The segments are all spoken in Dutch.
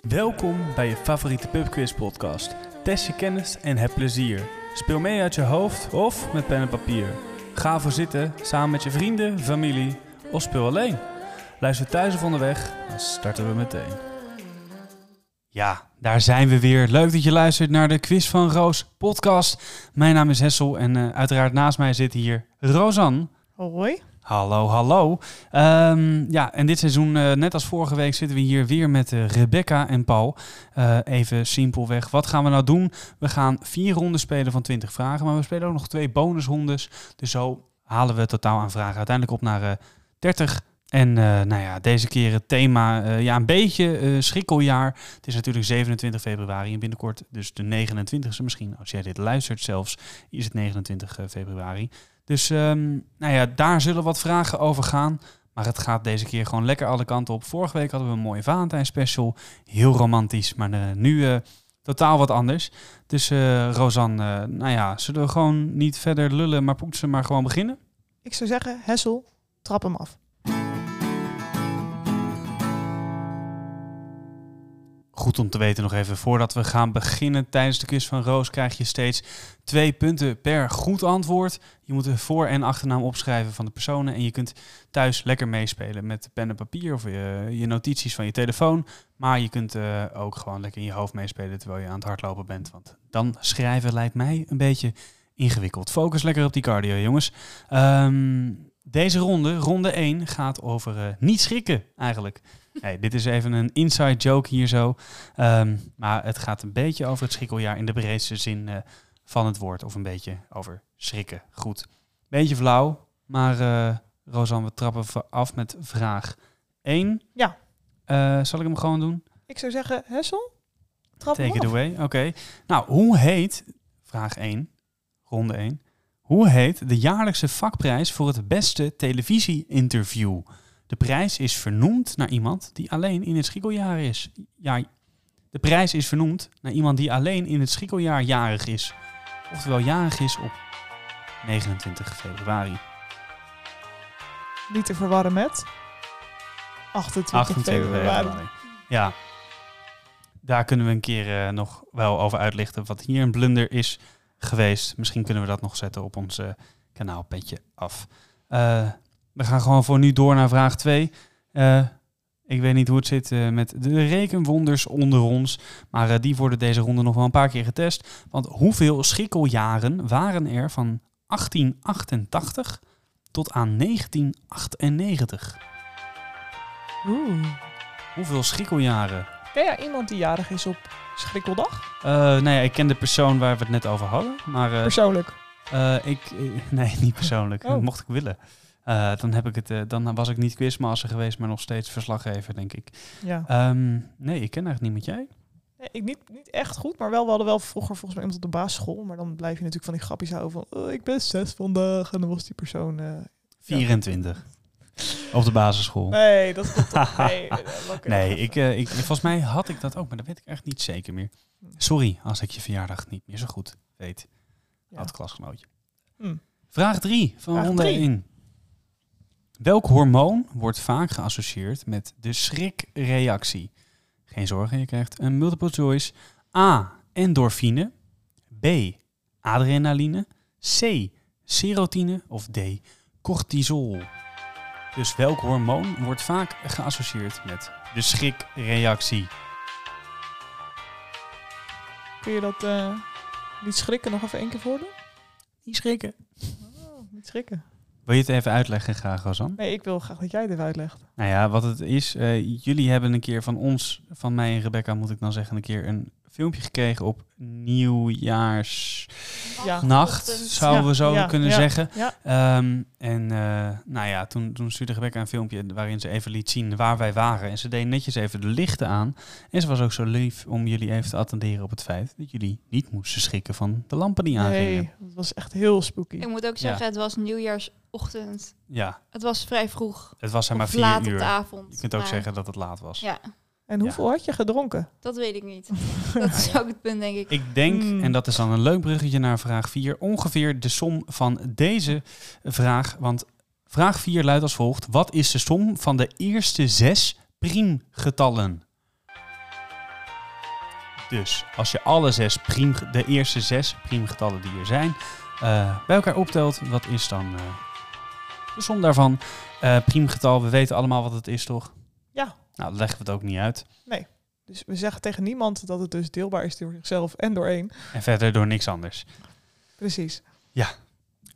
Welkom bij je favoriete pubquiz podcast. Test je kennis en heb plezier. Speel mee uit je hoofd of met pen en papier. Ga voor zitten samen met je vrienden, familie of speel alleen. Luister thuis of onderweg, dan starten we meteen. Ja, daar zijn we weer. Leuk dat je luistert naar de Quiz van Roos podcast. Mijn naam is Hessel en eh, uiteraard naast mij zit hier Rosanne. Hoi. Hallo, hallo. Ehm, ja, en dit seizoen, eh, net als vorige week, zitten we hier weer met eh, Rebecca en Paul. Eh, even simpelweg, wat gaan we nou doen? We gaan vier ronden spelen van 20 vragen, maar we spelen ook nog twee bonusrondes. Dus zo halen we het totaal aan vragen uiteindelijk op naar eh 30. En nou ja, deze keer het thema, ja, een beetje schrikkeljaar. Het is natuurlijk 27 februari en binnenkort dus de 29e misschien. Als jij dit luistert zelfs, is het 29 februari. Dus ehm, nou ja, daar zullen wat vragen over gaan. Maar het gaat deze keer gewoon lekker alle kanten op. Vorige week hadden we een mooie Valentijn special. Heel romantisch, maar eh, nu eh, totaal wat anders. Dus eh Rosanne, nou ja, zullen we gewoon niet verder lullen, maar poetsen, maar gewoon beginnen? Ik zou zeggen, Hessel, trap hem af. Goed om te weten nog even, voordat we gaan beginnen tijdens de quiz van Roos, krijg je steeds twee punten per goed antwoord. Je moet de voor- en achternaam opschrijven van de personen en je kunt thuis lekker meespelen met pen en papier of je, je notities van je telefoon. Maar je kunt eh, ook gewoon lekker in je hoofd meespelen terwijl je aan het hardlopen bent, want dan schrijven lijkt mij een beetje ingewikkeld. Focus lekker op die cardio, jongens. Ehm, deze ronde, ronde 1, gaat over eh, niet schrikken eigenlijk. Hey, dit is even een inside joke hier zo. Ehm, maar het gaat een beetje over het schrikkeljaar in de breedste zin eh, van het woord. Of een beetje over schrikken. Goed. Beetje flauw, maar eh Rosanne, we trappen af met vraag 1. Ja. Eh, zal ik hem gewoon doen? Ik zou zeggen, Hessel, trap Take it af. away. Oké. Nou, hoe heet, vraag 1, ronde 1. Hoe heet de jaarlijkse vakprijs voor het beste televisie-interview? De prijs is vernoemd naar iemand die alleen in het schrikkeljaar is. Ja, de prijs is vernoemd naar iemand die alleen in het schrikkeljaar jarig is. Oftewel jarig is op 29 februari. Niet te verwarren met 28, 28 februari. februari. Ja. Daar kunnen we een keer eh, nog wel over uitlichten wat hier een blunder is geweest. Misschien kunnen we dat nog zetten op ons eh, kanaal Petje Af. Eh, we gaan gewoon voor nu door naar vraag 2. ik weet niet hoe het zit eh, met de rekenwonders onder ons. Maar eh, die worden deze ronde nog wel een paar keer getest. Want hoeveel schrikkeljaren waren er van 1888 tot aan 1998? Oeh. Hoeveel schrikkeljaren? Ken jij iemand die jarig is op Schrikkeldag? Eh, nou ja, ik ken de persoon waar we het net over hadden. Maar eh, Persoonlijk. eh, ik... eh, nee, niet persoonlijk. Oh. Mocht ik willen. Eh, dan, heb ik het, eh, dan was ik niet quizmaster geweest, maar nog steeds verslaggever, denk ik. Ja. Ehm, nee, ik ken eigenlijk niet met jij. Nee, ik niet, niet echt goed, maar wel, we hadden wel vroeger volgens mij iemand op de basisschool. Maar dan blijf je natuurlijk van die grapjes houden van, oh, ik ben zes vandaag. En dan was die persoon... eh, 24. Op de basisschool. Nee, dat klopt toch. Nee, Nee, ik, ik, volgens mij had ik dat ook, maar dat weet ik echt niet zeker meer. Sorry als ik je verjaardag niet meer zo goed weet. Ja. Oud klasgenootje. Hm. Vraag 3 van Vraag ronde drie. 1. Welk hormoon wordt vaak geassocieerd met de schrikreactie? Geen zorgen, je krijgt een multiple choice. A. Endorfine. B. Adrenaline. C. Serotine. Of D. Cortisol. Dus welk hormoon wordt vaak geassocieerd met de schrikreactie? Kun je dat eh, niet schrikken nog even één keer voordoen? Niet schrikken. Oh, niet schrikken. Wil je het even uitleggen graag, Rosan? Nee, ik wil graag dat jij dit uitlegt. Nou ja, wat het is, eh, jullie hebben een keer van ons, van mij en Rebecca moet ik dan zeggen, een keer een filmpje gekregen op nieuwjaarsnacht, Ja. zouden we zo ja, kunnen ja, zeggen. Ja. Ehm, en eh, nou ja, toen, toen stuurde Rebecca een filmpje waarin ze even liet zien waar wij waren. En ze deed netjes even de lichten aan. En ze was ook zo lief om jullie even te attenderen op het feit dat jullie niet moesten schrikken van de lampen die aangingen. Nee, dat was echt heel spooky. Ik moet ook zeggen, het was nieuwjaarsochtend. Ja, Het was vrij vroeg. het was zeg maar vier laat uur. op de avond. Je kunt ook maar zeggen dat het laat was. Ja, En hoeveel had je gedronken? dat weet ik niet. dat is ook het punt, denk ik. Ik denk, Hmm. en dat is dan een leuk bruggetje naar vraag 4, ongeveer de som van deze vraag. Want vraag 4 luidt als volgt. Wat is de som van de eerste zes priemgetallen? Dus als je alle zes priem, de eerste zes priemgetallen die er zijn, eh, bij elkaar optelt, wat is dan eh, de som daarvan? Eh priemgetal, we weten allemaal wat het is, toch? Ja. Nou, leggen we het ook niet uit. Dus we zeggen tegen niemand dat het dus deelbaar is door zichzelf en door één. En verder door niks anders. Precies.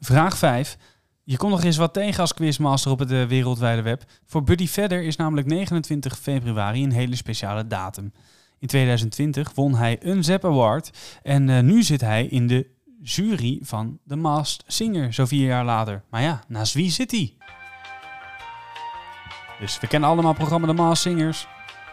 Vraag 5. Je komt nog eens wat tegen als quizmaster op het eh, wereldwijde web. Voor Buddy Vedder is namelijk 29 februari een hele speciale datum. In 2020 won hij een Zep Award en eh, nu zit hij in de jury van The Masked Singer, zo vier jaar later. Maar ja, naast wie zit hij? Dus we kennen allemaal het programma The Masked Singers.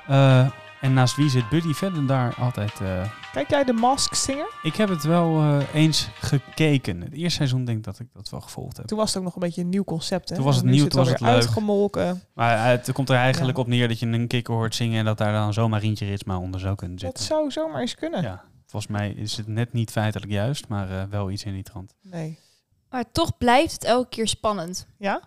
Eh, en naast wie zit Buddy Vedder daar altijd? eh, Kijk jij de Mask Singer? ik heb het wel eh, eens gekeken. Het eerste seizoen denk ik dat ik dat wel gevolgd heb. Toen was het ook nog een beetje een nieuw concept. Hè? Toen was het nieuw, toen was het leuk. uitgemolken. Maar het komt er eigenlijk Ja. op neer dat je een kikker hoort zingen en dat daar dan zomaar Rientje Ritsma onder zou kunnen Dat zitten. zou zomaar eens kunnen. Ja, volgens mij is het net niet feitelijk juist, maar eh, wel iets in die trant. Nee. Maar toch blijft het elke keer spannend. Ja?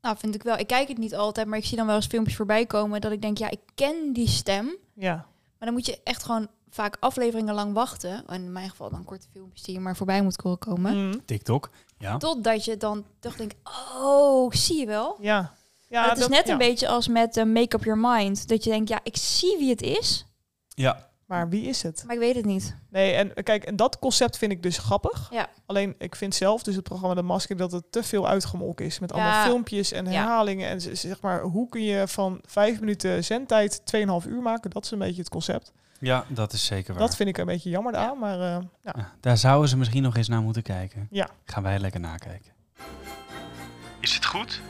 Nou, vind ik wel. Ik kijk het niet altijd, maar ik zie dan wel eens filmpjes voorbij komen dat ik denk, ja, ik ken die stem. Ja. Maar dan moet je echt gewoon vaak afleveringen lang wachten. En in mijn geval dan korte filmpjes die je maar voorbij moet komen. Mm. TikTok, ja. Totdat je dan toch denkt, oh, zie je wel? Ja. Ja, het is dat- net ja. een beetje als met eh, Make Up Your Mind. Dat je denkt, ja, ik zie wie het is, Ja, Maar wie is het? maar ik weet het niet. Nee, en eh, kijk, en dat concept vind ik dus grappig. Ja. Alleen, ik vind zelf dus het programma De Masker dat het te veel uitgemolken is. Met allemaal Ja. filmpjes en Ja. herhalingen. En zeg maar, hoe kun je van vijf minuten zendtijd 2,5 uur maken? Dat is een beetje het concept. ja, dat is zeker waar. Dat vind ik een beetje jammer aan, maar eh, ja. Ja, daar zouden ze misschien nog eens naar moeten kijken. Ja. Gaan wij lekker nakijken. Is het goed?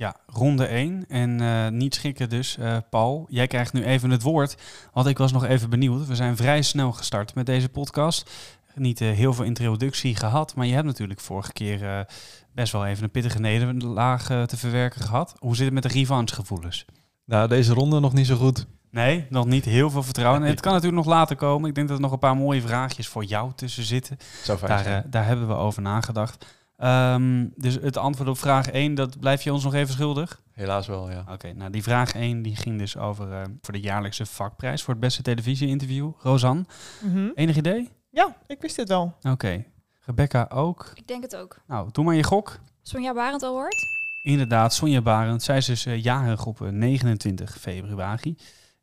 Ja, ronde 1. En eh, niet schikken dus. Eh, Paul, jij krijgt nu even het woord. Want ik was nog even benieuwd. We zijn vrij snel gestart met deze podcast. Niet eh, heel veel introductie gehad. Maar je hebt natuurlijk vorige keer best wel even een pittige nederlaag te verwerken gehad. Hoe zit het met de revanchegevoelens? Nou, deze ronde nog niet zo goed. Nee, nog niet heel veel vertrouwen. En het kan natuurlijk nog later komen. Ik denk dat er nog een paar mooie vraagjes voor jou tussen zitten. Fijn Daar, daar hebben we over nagedacht. Ehm, dus het antwoord op vraag 1, dat blijf je ons nog even schuldig? Helaas wel, ja. Oké, nou die vraag 1 die ging dus over eh, voor de jaarlijkse vakprijs voor het beste televisie-interview. Rosanne, Mhm. enig idee? Ja, ik wist dit wel. Oké. Rebecca ook. Ik denk het ook. Nou, doe maar je gok. Sonja Barend al hoort? Inderdaad, Sonja Barend. Zij is dus eh, jarig op eh, 29 februari.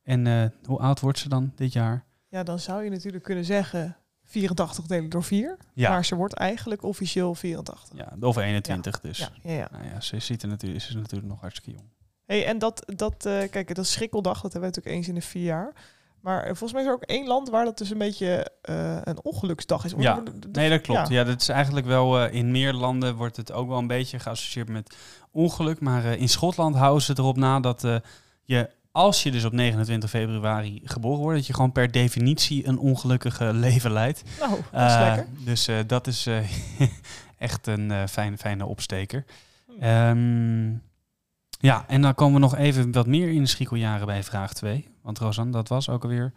En eh, hoe oud wordt ze dan dit jaar? Ja, dan zou je natuurlijk kunnen zeggen 84 delen door 4. Ja, Maar ze wordt eigenlijk officieel 84. ja of 21 dus. Ja, ja, ja. Nou ja, ze ziet er natuurlijk, ze is natuurlijk nog hartstikke jong. Hey, en dat, dat eh, kijk, dat is schrikkeldag, dat hebben we natuurlijk eens in de vier jaar. Maar eh, volgens mij is er ook één land waar dat dus een beetje eh, een ongeluksdag is. Ja, Nee, dat klopt. ja. Ja, dat is eigenlijk wel in meer landen wordt het ook wel een beetje geassocieerd met ongeluk. Maar in Schotland houden ze erop na dat je, als je dus op 29 februari geboren wordt, dat je gewoon per definitie een ongelukkige leven leidt. Nou, dat is Eh, lekker. Dus eh, dat is eh, echt een fijne, fijne opsteker. Hm. Ehm, ja, en dan komen we nog even wat meer in de schrikkeljaren bij vraag 2. Want Rosanne, dat was ook alweer...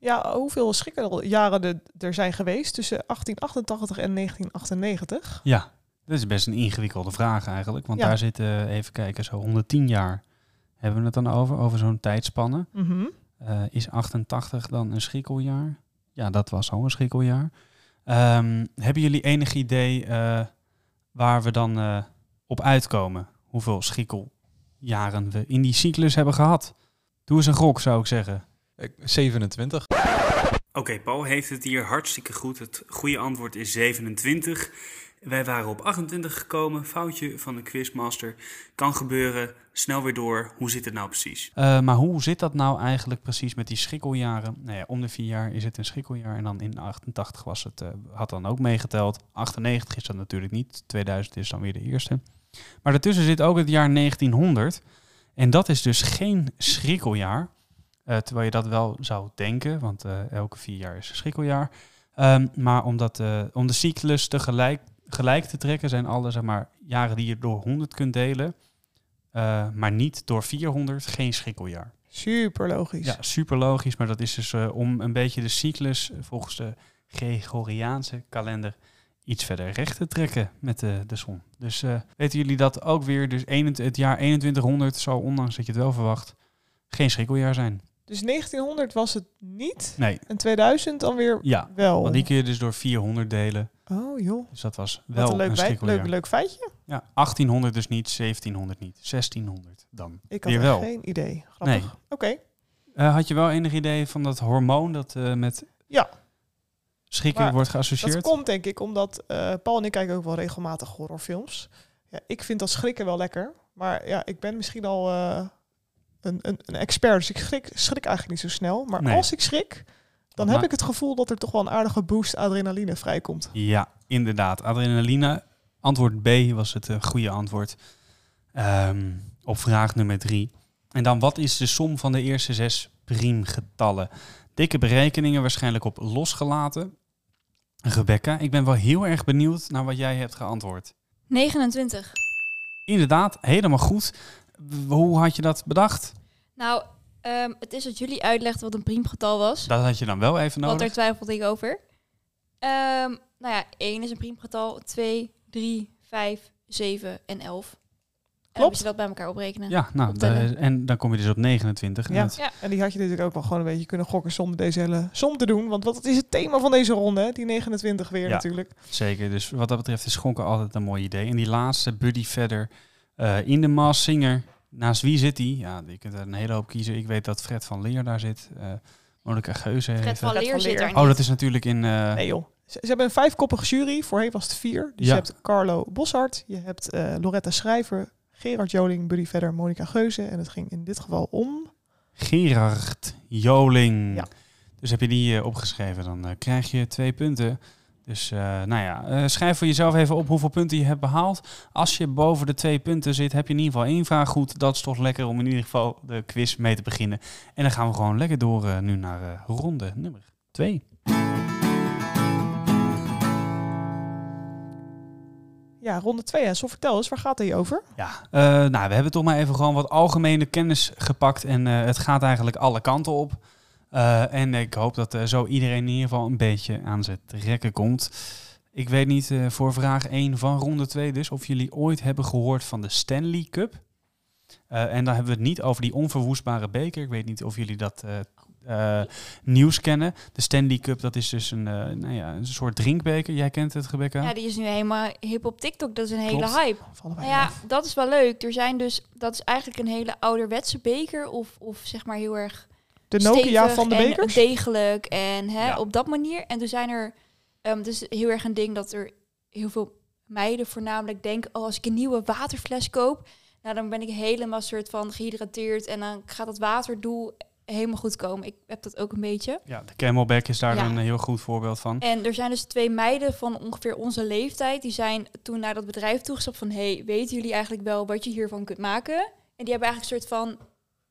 Ja, hoeveel schrikkeljaren er, er zijn geweest tussen 1888 en 1998? Ja, dat is best een ingewikkelde vraag eigenlijk. Want Ja. daar zitten, even kijken, zo 110 jaar hebben we het dan over, over zo'n tijdspanne. Mhm. Eh, is 88 dan een schrikkeljaar? Ja, dat was al een schrikkeljaar. Ehm, hebben jullie enig idee eh, waar we dan eh, op uitkomen? Hoeveel schrikkeljaren we in die cyclus hebben gehad? Doe eens een gok, zou ik zeggen. Ik- 27. Oké, Paul heeft het hier hartstikke goed. Het goede antwoord is 27. Wij waren op 28 gekomen. Foutje van de quizmaster. Kan gebeuren. Snel weer door. Hoe zit het nou precies? maar hoe zit dat nou eigenlijk precies met die schrikkeljaren? Nou ja, om de vier jaar is het een schrikkeljaar. En dan in 88 was het, eh, had dan ook meegeteld. 98 is dat natuurlijk niet. 2000 is dan weer de eerste. Maar daartussen zit ook het jaar 1900. En dat is dus geen schrikkeljaar. Eh, terwijl je dat wel zou denken, want eh, elke vier jaar is een schrikkeljaar. Ehm, maar omdat, eh, om de cyclus tegelijk gelijk te trekken, zijn alle zeg maar, jaren die je door 100 kunt delen, eh, maar niet door 400, geen schrikkeljaar. Super logisch. Ja, super logisch, maar dat is dus eh, om een beetje de cyclus eh, volgens de Gregoriaanse kalender iets verder recht te trekken met de, de zon. Dus weten jullie dat ook weer? Dus 21 het jaar 2100 zal, ondanks dat je het wel verwacht, geen schrikkeljaar zijn. Dus 1900 was het niet. Nee, En 2000 dan weer ja. wel. Want die kun je dus door 400 delen. Oh joh. Dus dat was Wat wel een leuk, een leuk, leuk feitje. Ja, 1800 dus niet, 1700 niet, 1600 dan. Ik had wel. geen idee. Grappig. Nee. Oké. Eh, had je wel enig idee van dat hormoon dat eh, met Ja. schrikken Maar wordt Dat geassocieerd? komt denk ik omdat eh, Paul en ik kijken ook wel regelmatig horrorfilms. Ja, ik vind dat schrikken wel lekker. Maar ja, ik ben misschien al een, een, een expert. Dus ik schrik, schrik eigenlijk niet zo snel. Maar Nee. als ik schrik, dan heb ik het gevoel dat er toch wel een aardige boost adrenaline vrijkomt. Ja, inderdaad. Adrenaline. Antwoord B was het eh, goede antwoord. Ehm, op vraag nummer drie. En dan, wat is de som van de eerste zes priemgetallen? Dikke berekeningen, waarschijnlijk op losgelaten. Rebecca, ik ben wel heel erg benieuwd naar wat jij hebt geantwoord. 29. Inderdaad, helemaal goed. Hoe had je dat bedacht? Nou, ehm, het is dat jullie uitlegden wat een priemgetal was. Dat had je dan wel even Want daar nodig. twijfelde ik over. Ehm, nou ja, 1 is een priemgetal. 2, 3, 5, 7 en 11. En dan moet je dat bij elkaar oprekenen. Ja, nou, de- en dan kom je dus op 29. Ja. Ja. En die had je natuurlijk ook wel gewoon een beetje kunnen gokken zonder deze hele som te doen. Want wat is het thema van deze ronde? Hè? Die 29 weer Ja. natuurlijk. Zeker, dus wat dat betreft is Schonken altijd een mooi idee. En die laatste, Buddy Vedder, eh, in de Maas Singer. Naast wie zit hij? Ja, je kunt er een hele hoop kiezen. Ik weet dat Fred van Leer daar zit. eh Monica Geuze Fred heeft... van Leer zit daar Oh, dat is natuurlijk in... eh, Nee joh. Ze, ze hebben een vijfkoppige jury. Voorheen was het vier. Dus Ja. je hebt Carlo Boshart. Je hebt eh, Loretta Schrijver. Gerard Joling, Buddy Vedder, Monica Geuze. En het ging in dit geval om... Gerard Joling. Ja. Dus heb je die opgeschreven, dan krijg je twee punten. Dus eh, nou ja, eh, schrijf voor jezelf even op hoeveel punten je hebt behaald. Als je boven de twee punten zit, heb je in ieder geval één vraag goed. Dat is toch lekker om in ieder geval de quiz mee te beginnen. En dan gaan we gewoon lekker door eh, nu naar ronde nummer twee. Ja, ronde 2. En zo vertel eens, waar gaat het hier over? Ja, nou, we hebben toch maar even gewoon wat algemene kennis gepakt. En het gaat eigenlijk alle kanten op. Eh, en ik hoop dat eh, zo iedereen in ieder geval een beetje aan zijn trekken komt. Ik weet niet eh, voor vraag 1 van ronde 2 dus of jullie ooit hebben gehoord van de Stanley Cup. Eh, en dan hebben we het niet over die onverwoestbare beker. Ik weet niet of jullie dat nieuws kennen. De Stanley Cup, dat is dus een, eh, nou ja, een soort drinkbeker. Jij kent het, Rebecca? Ja, die is nu helemaal hip op TikTok. Dat is een hele hype. Nou ja, af. dat is wel leuk. Er zijn dus, dat is eigenlijk een hele ouderwetse beker. Of, of zeg maar heel erg De Nokia van de en bekers? degelijk en hè, Ja. op dat manier. En er zijn er, ehm dus heel erg een ding dat er heel veel meiden voornamelijk denken, oh, als ik een nieuwe waterfles koop, nou dan ben ik helemaal soort van gehydrateerd en dan gaat dat waterdoel helemaal goed komen. Ik heb dat ook een beetje. Ja, de Camelback is daar Ja. een heel goed voorbeeld van. En er zijn dus twee meiden van ongeveer onze leeftijd. Die zijn toen naar dat bedrijf toegestapt van... hey, weten jullie eigenlijk wel wat je hiervan kunt maken? En die hebben eigenlijk een soort van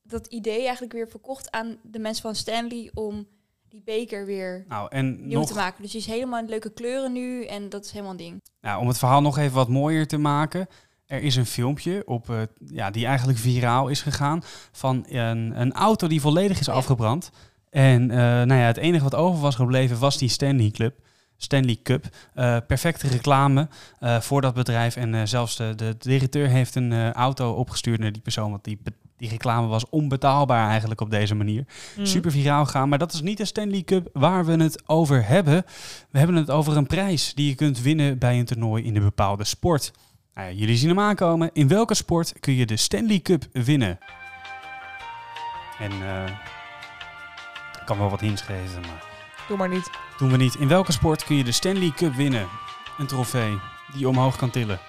dat idee eigenlijk weer verkocht aan de mensen van Stanley... om die beker weer Nou, en nieuw nog te maken. Dus die is helemaal in leuke kleuren nu en dat is helemaal een ding. Nou, om het verhaal nog even wat mooier te maken. Er is een filmpje op, eh, ja, die eigenlijk viraal is gegaan van een, een auto die volledig is Ja. afgebrand. En eh, nou ja, het enige wat over was gebleven was die Stanley Club. Stanley Cup. Eh, perfecte reclame voor dat bedrijf. En zelfs de, de directeur heeft een auto opgestuurd naar die persoon. Want die, die reclame was onbetaalbaar eigenlijk op deze manier. Mm. Super viraal gaan. Maar dat is niet de Stanley Cup waar we het over hebben. We hebben het over een prijs die je kunt winnen bij een toernooi in een bepaalde sport. Nou ja, jullie zien hem aankomen. In welke sport kun je de Stanley Cup winnen? En eh, ik kan wel wat hints geven, maar Doe maar niet. doen we niet. In welke sport kun je de Stanley Cup winnen? Een trofee die je omhoog kan tillen.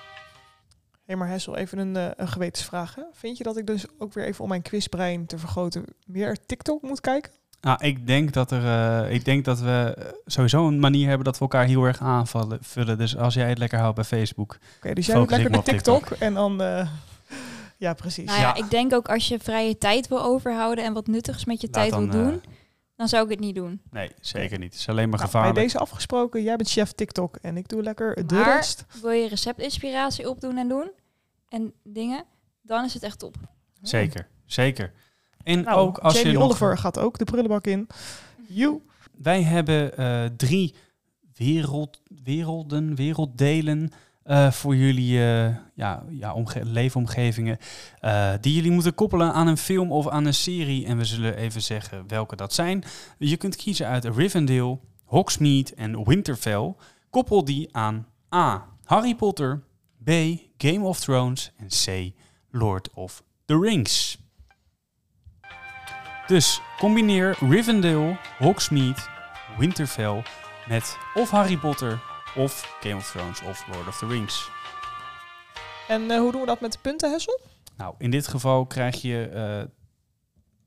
Hé, maar Hessel, even een, eh, een gewetensvraag. Hè? Vind je dat ik dus ook weer even om mijn quizbrein te vergroten meer TikTok moet kijken? Nou, ik denk dat, er, eh, ik denk dat we eh, sowieso een manier hebben dat we elkaar heel erg aanvallen. Vullen. Dus als jij het lekker houdt bij Facebook. Oké, dus jij doet lekker de TikTok, en dan... eh, ja, precies. Nou ja, Ja. ik denk ook als je vrije tijd wil overhouden... en wat nuttigs met je Laat tijd dan, wil doen... dan zou ik het niet doen. nee, zeker niet. Het is alleen maar Nou, bij gevaarlijk. deze afgesproken, jij bent chef TikTok en ik doe lekker de Maar- rest. Wil je receptinspiratie opdoen en doen... en dingen... dan is het echt top. Zeker, zeker. En Nou, ook als Jamie je nog, Oliver gaat ook de prullenbak in. You. Wij hebben eh, drie wereld, werelden, werelddelen eh, voor jullie eh, ja, ja, omge- leefomgevingen. eh, die jullie moeten koppelen aan een film of aan een serie. En we zullen even zeggen welke dat zijn. Je kunt kiezen uit Rivendell, Hogsmeade en Winterfell. Koppel die aan A. Harry Potter, B. Game of Thrones en C. Lord of the Rings. Dus combineer Rivendell, Hogsmeade, Winterfell met of Harry Potter of Game of Thrones of Lord of the Rings. En eh, hoe doen we dat met de punten, Hessel? Nou, in dit geval krijg je eh,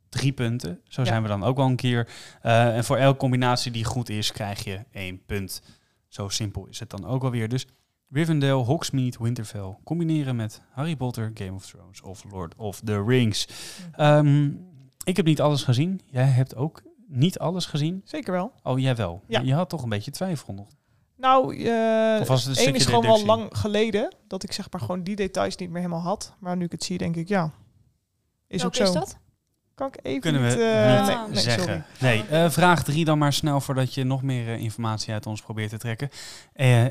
drie punten. Zo Ja. zijn we dan ook wel een keer. Eh, en voor elke combinatie die goed is, krijg je één punt. Zo simpel is het dan ook alweer. Dus Rivendell, Hogsmeade, Winterfell combineren met Harry Potter, Game of Thrones of Lord of the Rings. Ehm, ik heb niet alles gezien. Jij hebt ook niet alles gezien. Zeker wel. Oh, jij wel. Ja. Je had toch een beetje twijfel nog. Nou, eh Of was het een één is gewoon deductie? wel lang geleden dat ik zeg maar gewoon die details niet meer helemaal had. Maar nu ik het zie, denk ik ja. Is Welke ook zo. is dat? Kan ik even Kunnen we niet... eh, niet nee, nee, zeggen. sorry. Nee, eh, vraag drie dan maar snel voordat je nog meer eh, informatie uit ons probeert te trekken.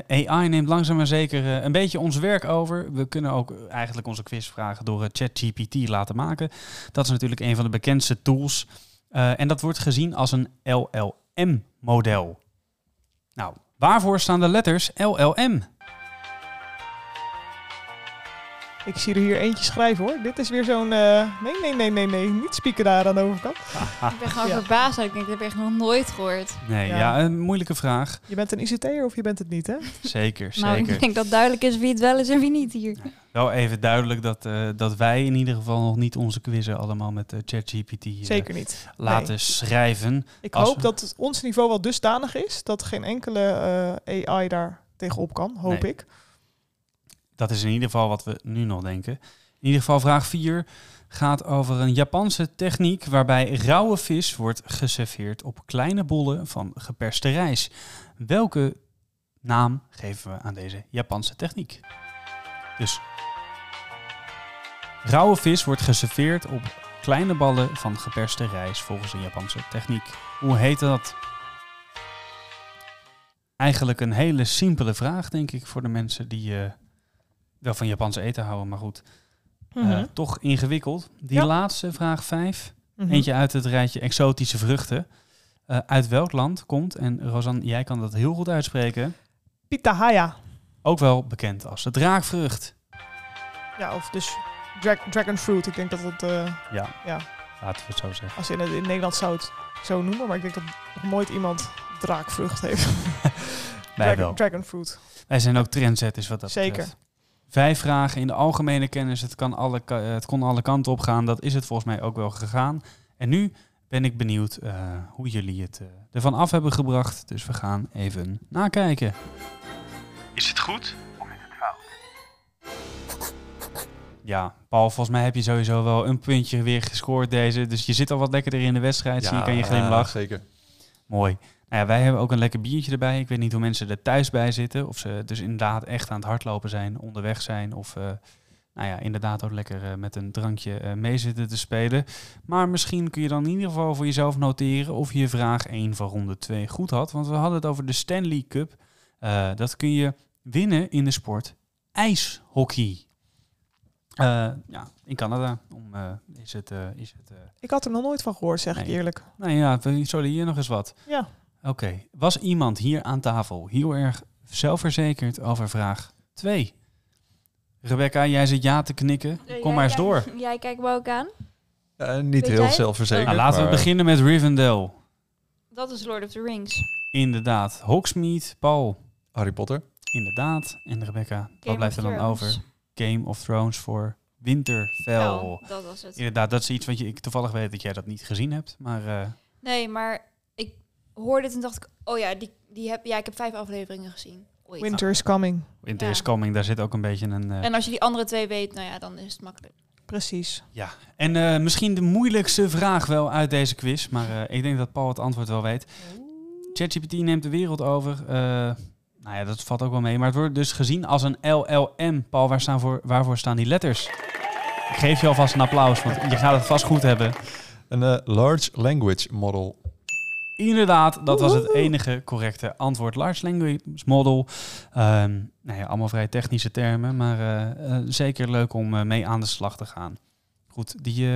AI neemt langzaam maar zeker een beetje ons werk over. We kunnen ook eigenlijk onze quizvragen door ChatGPT laten maken. Dat is natuurlijk een van de bekendste tools. En dat wordt gezien als een LLM-model. Nou, waarvoor staan de letters LLM? Ik zie er hier eentje schrijven hoor. Dit is weer zo'n... eh, nee, nee, nee, nee, nee. Niet spieken daar aan de overkant. Ik ben gewoon Ja. verbaasd. Ik denk, dat heb ik echt nog nooit gehoord. Nee, ja. Ja. een moeilijke vraag. Je bent een ICT'er of je bent het niet, hè? Zeker, Nou, zeker. ik denk dat duidelijk is wie het wel is en wie niet hier. Wel even duidelijk dat, eh, dat wij in ieder geval nog niet onze quizzen allemaal met eh, ChatGPT eh, Zeker niet. laten Nee. schrijven. Ik hoop we- dat ons niveau wel dusdanig is dat geen enkele eh, AI daar tegenop kan. Hoop Nee. ik. Dat is in ieder geval wat we nu nog denken. In ieder geval vraag 4 gaat over een Japanse techniek waarbij rauwe vis wordt geserveerd op kleine bollen van geperste rijst. Welke naam geven we aan deze Japanse techniek? Dus rauwe vis wordt geserveerd op kleine ballen van geperste rijst volgens een Japanse techniek. Hoe heet dat? Eigenlijk een hele simpele vraag, denk ik, voor de mensen die eh, wel van Japanse eten houden, maar goed. eh, Mhm. toch ingewikkeld. Die Ja. laatste, vraag 5. Mhm. Eentje uit het rijtje exotische vruchten. Eh, uit welk land komt, en Rosanne, jij kan dat heel goed uitspreken, Pitahaya. ook wel bekend als de draakvrucht. Ja, of dus dra- dragon fruit. Ik denk dat het, eh, Ja, ja, laten we het zo zeggen. als in, het, in Nederland zou het zo noemen, maar ik denk dat nog nooit iemand draakvrucht heeft. Wij dragon, wel. dragon fruit. Wij zijn ook trendsetters wat dat Zeker. betreft. Vijf vragen in de algemene kennis. Het, kan alle, het kon alle kanten op gaan. Dat is het volgens mij ook wel gegaan. En nu ben ik benieuwd eh, hoe jullie het eh, ervan af hebben gebracht. Dus we gaan even nakijken. Is het goed of is het fout? Ja, Paul, volgens mij heb je sowieso wel een puntje weer gescoord deze. Dus je zit al wat lekkerder in de wedstrijd. Zie je, kan je glimlach. zeker. Mooi. Nou ja, wij hebben ook een lekker biertje erbij. Ik weet niet hoe mensen er thuis bij zitten. Of ze dus inderdaad echt aan het hardlopen zijn, onderweg zijn. Of eh, nou ja, inderdaad ook lekker eh, met een drankje eh, mee zitten te spelen. Maar misschien kun je dan in ieder geval voor jezelf noteren of je vraag 1 van ronde 2 goed had. Want we hadden het over de Stanley Cup. Dat kun je winnen in de sport ijshockey. Ja, in Canada om, is het... is het Ik had er nog nooit van gehoord, zeg ik eerlijk. nou ja, zullen hier nog eens wat. Ja. Oké, was iemand hier aan tafel heel erg zelfverzekerd over vraag 2? Rebecca, jij zit ja te knikken. Kom maar eens door. Jij kijkt me ook aan. Niet Weet heel jij? zelfverzekerd. Nou, laten we beginnen met Rivendell. Dat is Lord of the Rings. Inderdaad. Hogsmeade, Paul. Harry Potter. Inderdaad. En Rebecca, wat blijft er dan Thrones. over? Game of Thrones voor Winterfell. Dat was het. Inderdaad, dat is iets wat je, ik toevallig weet dat jij dat niet gezien hebt. Maar eh, Nee, maar hoorde het en dacht ik, oh ja, die, die heb, ja, ik heb vijf afleveringen gezien. Ooit. Winter is coming. Winter Ja. is Coming, daar zit ook een beetje een... eh, En als je die andere twee weet, nou ja, dan is het makkelijk. Precies. Ja, en eh, misschien de moeilijkste vraag wel uit deze quiz, maar eh, ik denk dat Paul het antwoord wel weet. ChatGPT neemt de wereld over. eh, nou ja, dat valt ook wel mee, maar het wordt dus gezien als een LLM. Paul, waar staan voor, waarvoor staan die letters? Ik geef je alvast een applaus, want je gaat het vast goed hebben. Een Large Language Model. Inderdaad, dat was het enige correcte antwoord. Large Language Model. Ehm nou ja, allemaal vrij technische termen, maar eh, eh, zeker leuk om eh, mee aan de slag te gaan. Goed, die,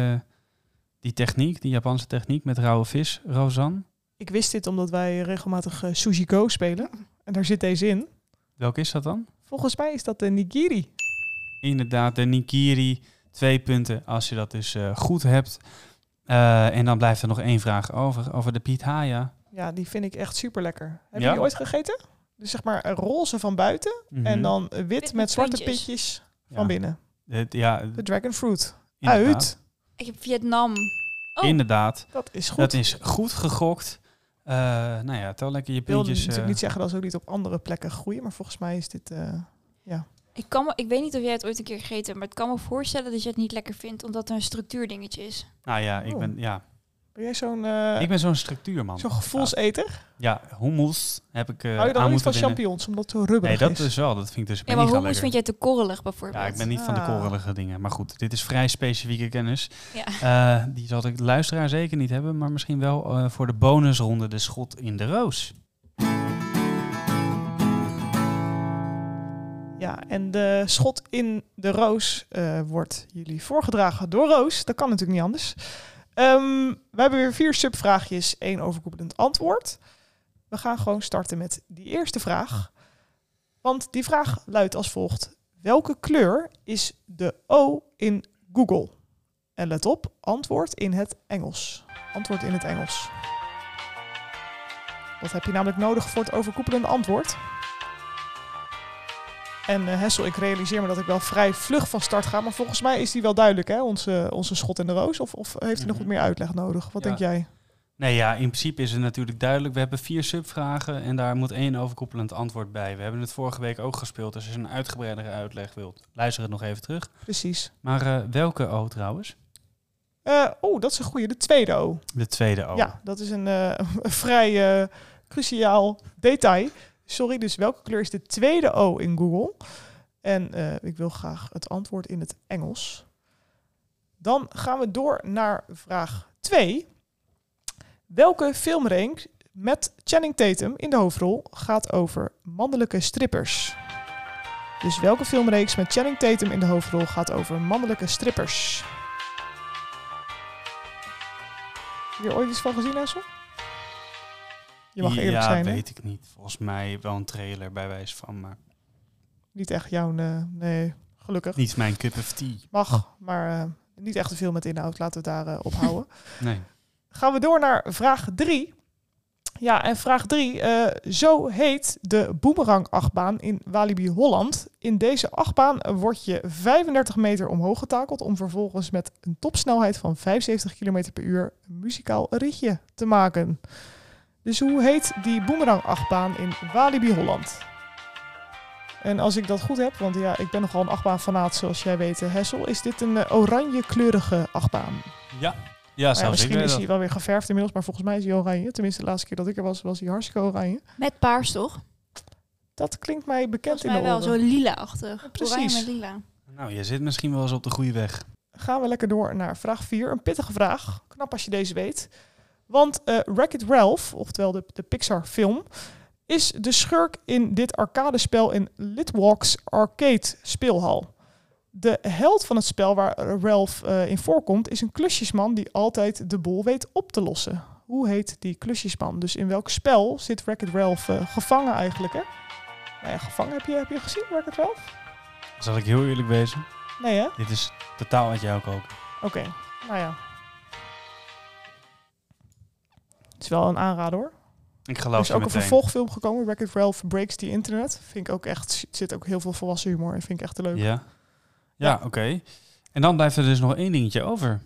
die techniek, die Japanse techniek met rauwe vis, Rosanne. Ik wist dit omdat wij regelmatig Sushi Go spelen. En daar zit deze in. Welke is dat dan? Volgens mij is dat de nigiri. Inderdaad, de Nikiri. Twee punten als je dat dus goed hebt. Eh, en dan blijft er nog één vraag over, over de pitaya. Ja, die vind ik echt super lekker. Heb Ja? je die ooit gegeten? Dus zeg maar roze van buiten Mhm. en dan wit, met met zwarte puntjes. pitjes Ja. van binnen. Het- ja, De dragon fruit. inderdaad. Uit. Ik heb Vietnam. Oh, Inderdaad, Dat is goed. dat is goed gegokt. Eh, nou ja, tel lekker je ik wil natuurlijk eh, niet zeggen dat ze ook niet op andere plekken groeien, maar volgens mij is dit... eh, ik, kan me, ik weet niet of jij het ooit een keer gegeten hebt, maar ik kan me voorstellen dat je het niet lekker vindt, omdat het een structuurdingetje is. nou ja, ik Oh. ben, ja, ben jij zo'n eh, ik ben zo'n structuurman. zo'n gevoelseter? Ja, hummus heb ik eh Hou je dan niet moeten van winnen. champignons, omdat het zo rubberig Nee, dat is? is wel. Dat vind ik dus Ja, maar hummus lekker. vind jij te korrelig bijvoorbeeld. Ja, ik ben niet van de Ah. korrelige dingen. Maar goed, dit is vrij specifieke kennis. Ja. Eh, die zal de luisteraar zeker niet hebben, maar misschien wel eh, voor de bonusronde de schot in de roos. Ja, en de schot in de roos eh, wordt jullie voorgedragen door Roos. Dat kan natuurlijk niet anders. Ehm, we hebben weer vier subvraagjes, één overkoepelend antwoord. We gaan gewoon starten met die eerste vraag. Want die vraag luidt als volgt. Welke kleur is de O in Google? En let op, antwoord in het Engels. Antwoord in het Engels. Wat heb je namelijk nodig voor het overkoepelende antwoord? En eh, Hessel, ik realiseer me dat ik wel vrij vlug van start ga. Maar volgens mij is die wel duidelijk, hè? Onze, onze schot in de roos. Of, of heeft hij nog wat meer uitleg nodig? Wat Ja. denk jij? Nee, ja, in principe is het natuurlijk duidelijk. We hebben vier subvragen en daar moet één overkoepelend antwoord bij. We hebben het vorige week ook gespeeld, dus als je een uitgebreidere uitleg wilt, luister het nog even terug. Precies. Maar eh, welke O trouwens? Eh oh, dat is een goede. De tweede O. De tweede O. Ja, dat is een, eh, vrij eh, cruciaal detail. Sorry, dus welke kleur is de tweede O in Google? En eh, ik wil graag het antwoord in het Engels. Dan gaan we door naar vraag 2. Welke filmreeks met Channing Tatum in de hoofdrol gaat over mannelijke strippers? Dus welke filmreeks met Channing Tatum in de hoofdrol gaat over mannelijke strippers? Heb je er ooit iets van gezien, Essel? Je mag eerlijk ja, zijn, weet ik niet. Volgens mij wel een trailer bij wijze van, maar Niet echt jouw... eh, nee, gelukkig. niet mijn cup of tea. Mag, maar eh, niet echt te veel met inhoud. Laten we het daar eh, op houden. Nee. Gaan we door naar vraag 3. Ja, en vraag 3. zo heet de Boomerang-achtbaan in Walibi Holland. In deze achtbaan word je 35 meter omhoog getakeld... om vervolgens met een topsnelheid van 75 km per uur... een muzikaal ritje te maken. Dus hoe heet die Boomerang-achtbaan in Walibi Holland? En als ik dat goed heb, want ja, ik ben nogal een achtbaanfanaat zoals jij weet, eh, Hessel... is dit een eh, oranje kleurige achtbaan. Ja, ja Maar ja, misschien is dat. hij wel weer geverfd inmiddels, maar volgens mij is hij oranje. Tenminste, de laatste keer dat ik er was, was hij hartstikke oranje. Met paars toch? Dat klinkt mij bekend mij in de wel, oren. zo lila-achtig. precies. Oranje met lila. Nou, je zit misschien wel eens op de goede weg. Gaan we lekker door naar vraag 4. Een pittige vraag. Knap als je deze weet. Want eh Wreck-It Ralph, oftewel de, de Pixar film, is de schurk in dit arcadespel in Litwalks Arcade speelhal. De held van het spel waar Ralph eh, in voorkomt is een klusjesman die altijd de boel weet op te lossen. Hoe heet die klusjesman? Dus in welk spel zit Wreck-It Ralph eh, gevangen eigenlijk? Hè? Nou ja, gevangen heb je, heb je gezien, Wreck-It Ralph? Zal ik heel eerlijk wezen? Nee hè? Dit is totaal uit jouw koken. Oké, nou ja. Is wel een aanrader hoor. Ik Er geloof is je ook een vervolgfilm gekomen, Wreck-It Ralph Breaks the Internet. Vind ik ook echt, er zit ook heel veel volwassen humor in. Vind ik echt leuk. Ja. Ja, ja oké. En dan blijft er dus nog één dingetje over.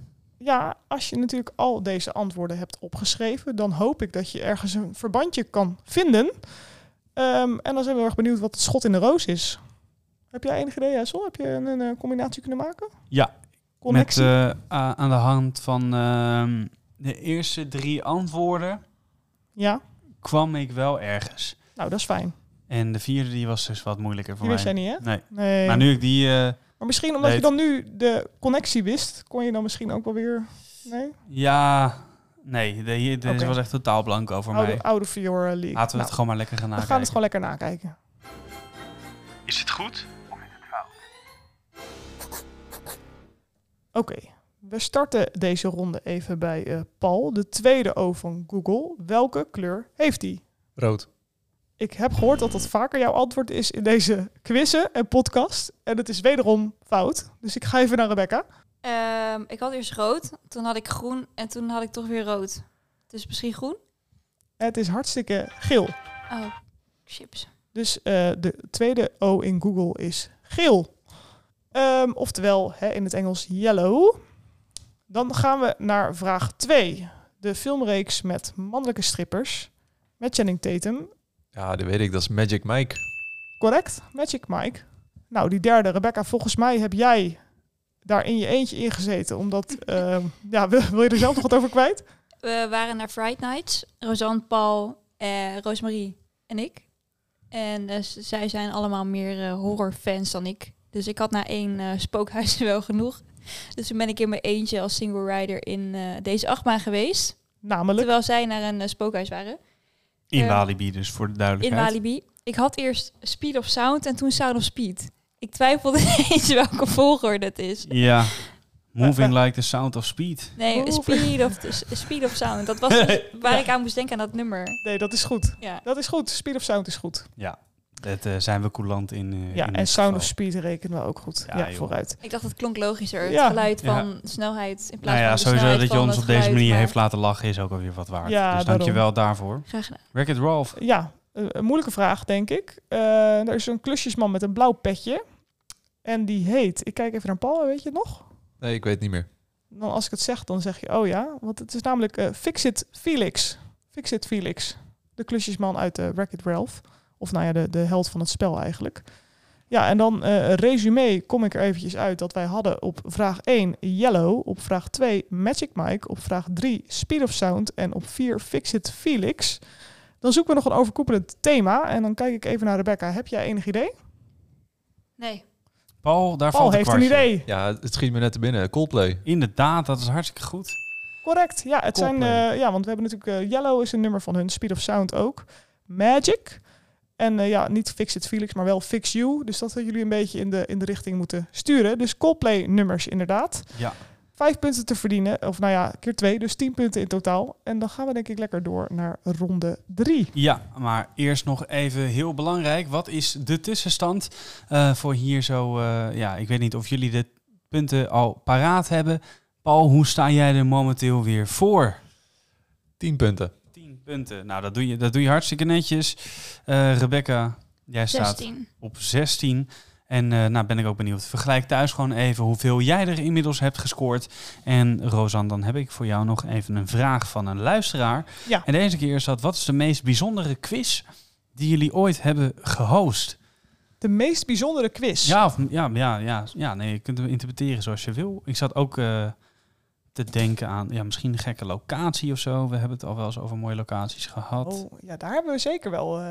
als je natuurlijk al deze antwoorden hebt opgeschreven, dan hoop ik dat je ergens een verbandje kan vinden. Ehm, en dan zijn we erg benieuwd wat het schot in de roos is. Heb jij enig idee, Hessel? Heb je een, een, eh, combinatie kunnen maken? Ja, Connectie? met eh, aan de hand van ehm, de eerste drie antwoorden ja, kwam ik wel ergens. nou dat is fijn. En de vierde die was dus wat moeilijker voor Die wist mij. jij niet, hè? Nee. Nee. Maar nu ik die... eh, Maar misschien omdat je dan nu de connectie wist, kon je dan misschien ook wel weer... Nee? ja, Nee, de, hier- Oké. was echt totaal blanco voor Oude, mij. oude Fior League. Laten we Nou, het gewoon maar lekker gaan we nakijken. gaan het gewoon lekker nakijken. Is het goed? Oké, we starten deze ronde even bij eh, Paul, de tweede O van Google. Welke kleur heeft hij? Rood. Ik heb gehoord dat dat vaker jouw antwoord is in deze quizzen en podcast. En het is wederom fout. Dus ik ga even naar Rebecca. Ehm, ik had eerst rood, toen had ik groen en toen had ik toch weer rood. Dus misschien groen? Het is hartstikke geel. Oh, chips. Dus eh, de tweede O in Google is geel. Ehm, oftewel hè, in het Engels yellow. Dan gaan we naar vraag 2. De filmreeks met mannelijke strippers. Met Channing Tatum. Ja, dat weet ik. Dat is Magic Mike. Correct, Magic Mike. Nou, die derde, Rebecca, volgens mij heb jij daar in je eentje ingezeten. Omdat, ehm, ja, wil, wil je er zelf nog wat over kwijt? We waren naar Fright Nights. Rosanne, Paul, eh, Roosmarie en ik. En eh, zij zijn allemaal meer eh, horrorfans dan ik. Dus ik had na één eh, spookhuis wel genoeg. Dus toen ben ik in mijn eentje als single rider in eh, deze achtbaan geweest. Namelijk, Terwijl zij naar een eh, spookhuis waren. In Eh, Walibi dus, voor de In duidelijkheid. Walibi. Ik had eerst Speed of Sound en toen Sound of Speed. Ik twijfelde eens welke volgorde het is. Ja. Moving like the sound of speed. Nee, Oeh. Speed of, Speed of Sound. Dat was dus waar ik aan moest denken aan dat nummer. nee, dat is goed. Ja. Dat is goed. Speed of Sound is goed. Ja, dat eh, zijn we coulant in. eh, Ja, in en Sound geval. of Speed rekenen we ook goed. Ja, vooruit. Ik dacht het klonk logischer. Het Ja. geluid Ja. van snelheid in plaats Nou ja, van sowieso dat je ons het op deze geluid, manier maar- heeft laten lachen is ook alweer wat waard. Ja, dus daarom. dankjewel daarvoor. Graag gedaan. Ralph. Ja, eh, een moeilijke vraag, denk ik. Eh, er is een klusjesman met een blauw petje. En die heet, ik kijk even naar Paul, weet je het nog? Nee, ik weet het niet meer. Dan als ik het zeg, dan zeg je, oh ja. Want het is namelijk eh Fixit Felix. Fixit Felix. De klusjesman uit de Wreck-It Ralph. Of nou ja, de, de held van het spel eigenlijk. Ja, en dan eh resume kom ik er eventjes uit dat wij hadden op vraag 1 Yellow, op vraag 2 Magic Mike, op vraag 3 Speed of Sound en op 4 Fixit Felix. Dan zoeken we nog een overkoepelend thema en dan kijk ik even naar Rebecca. Heb jij enig idee? Nee. Paul, daar Paul valt heeft een idee. Ja, het schiet me net te binnen. Coldplay. Inderdaad, dat is hartstikke goed. Correct. Ja, het zijn, eh, ja, want we hebben natuurlijk eh, Yellow is een nummer van hun, Speed of Sound ook. Magic. En eh, ja, niet Fix It Felix, maar wel Fix You. Dus dat we jullie een beetje in de, in de richting moeten sturen. Dus Coldplay nummers inderdaad. Ja. Vijf punten te verdienen. Of nou ja, keer twee. Dus tien punten in totaal. En dan gaan we denk ik lekker door naar ronde drie. Ja, maar eerst nog even heel belangrijk. Wat is de tussenstand eh, voor hier zo... eh, ja, ik weet niet of jullie de punten al paraat hebben. Paul, hoe sta jij er momenteel weer voor? 10 punten. 10 punten. Nou, dat doe je, dat doe je hartstikke netjes. Eh, Rebecca, jij staat 16. op 16. En eh nou ben ik ook benieuwd. Vergelijk thuis gewoon even hoeveel jij er inmiddels hebt gescoord. En Rosan, dan heb ik voor jou nog even een vraag van een luisteraar. Ja. En deze keer is dat, wat is de meest bijzondere quiz die jullie ooit hebben gehost? De meest bijzondere quiz. Ja, of, ja, ja, ja, ja, nee, je kunt hem interpreteren zoals je wil. Ik zat ook eh, te denken aan, ja, misschien een gekke locatie of zo. We hebben het al wel eens over mooie locaties gehad. Oh, ja, daar hebben we zeker wel. eh,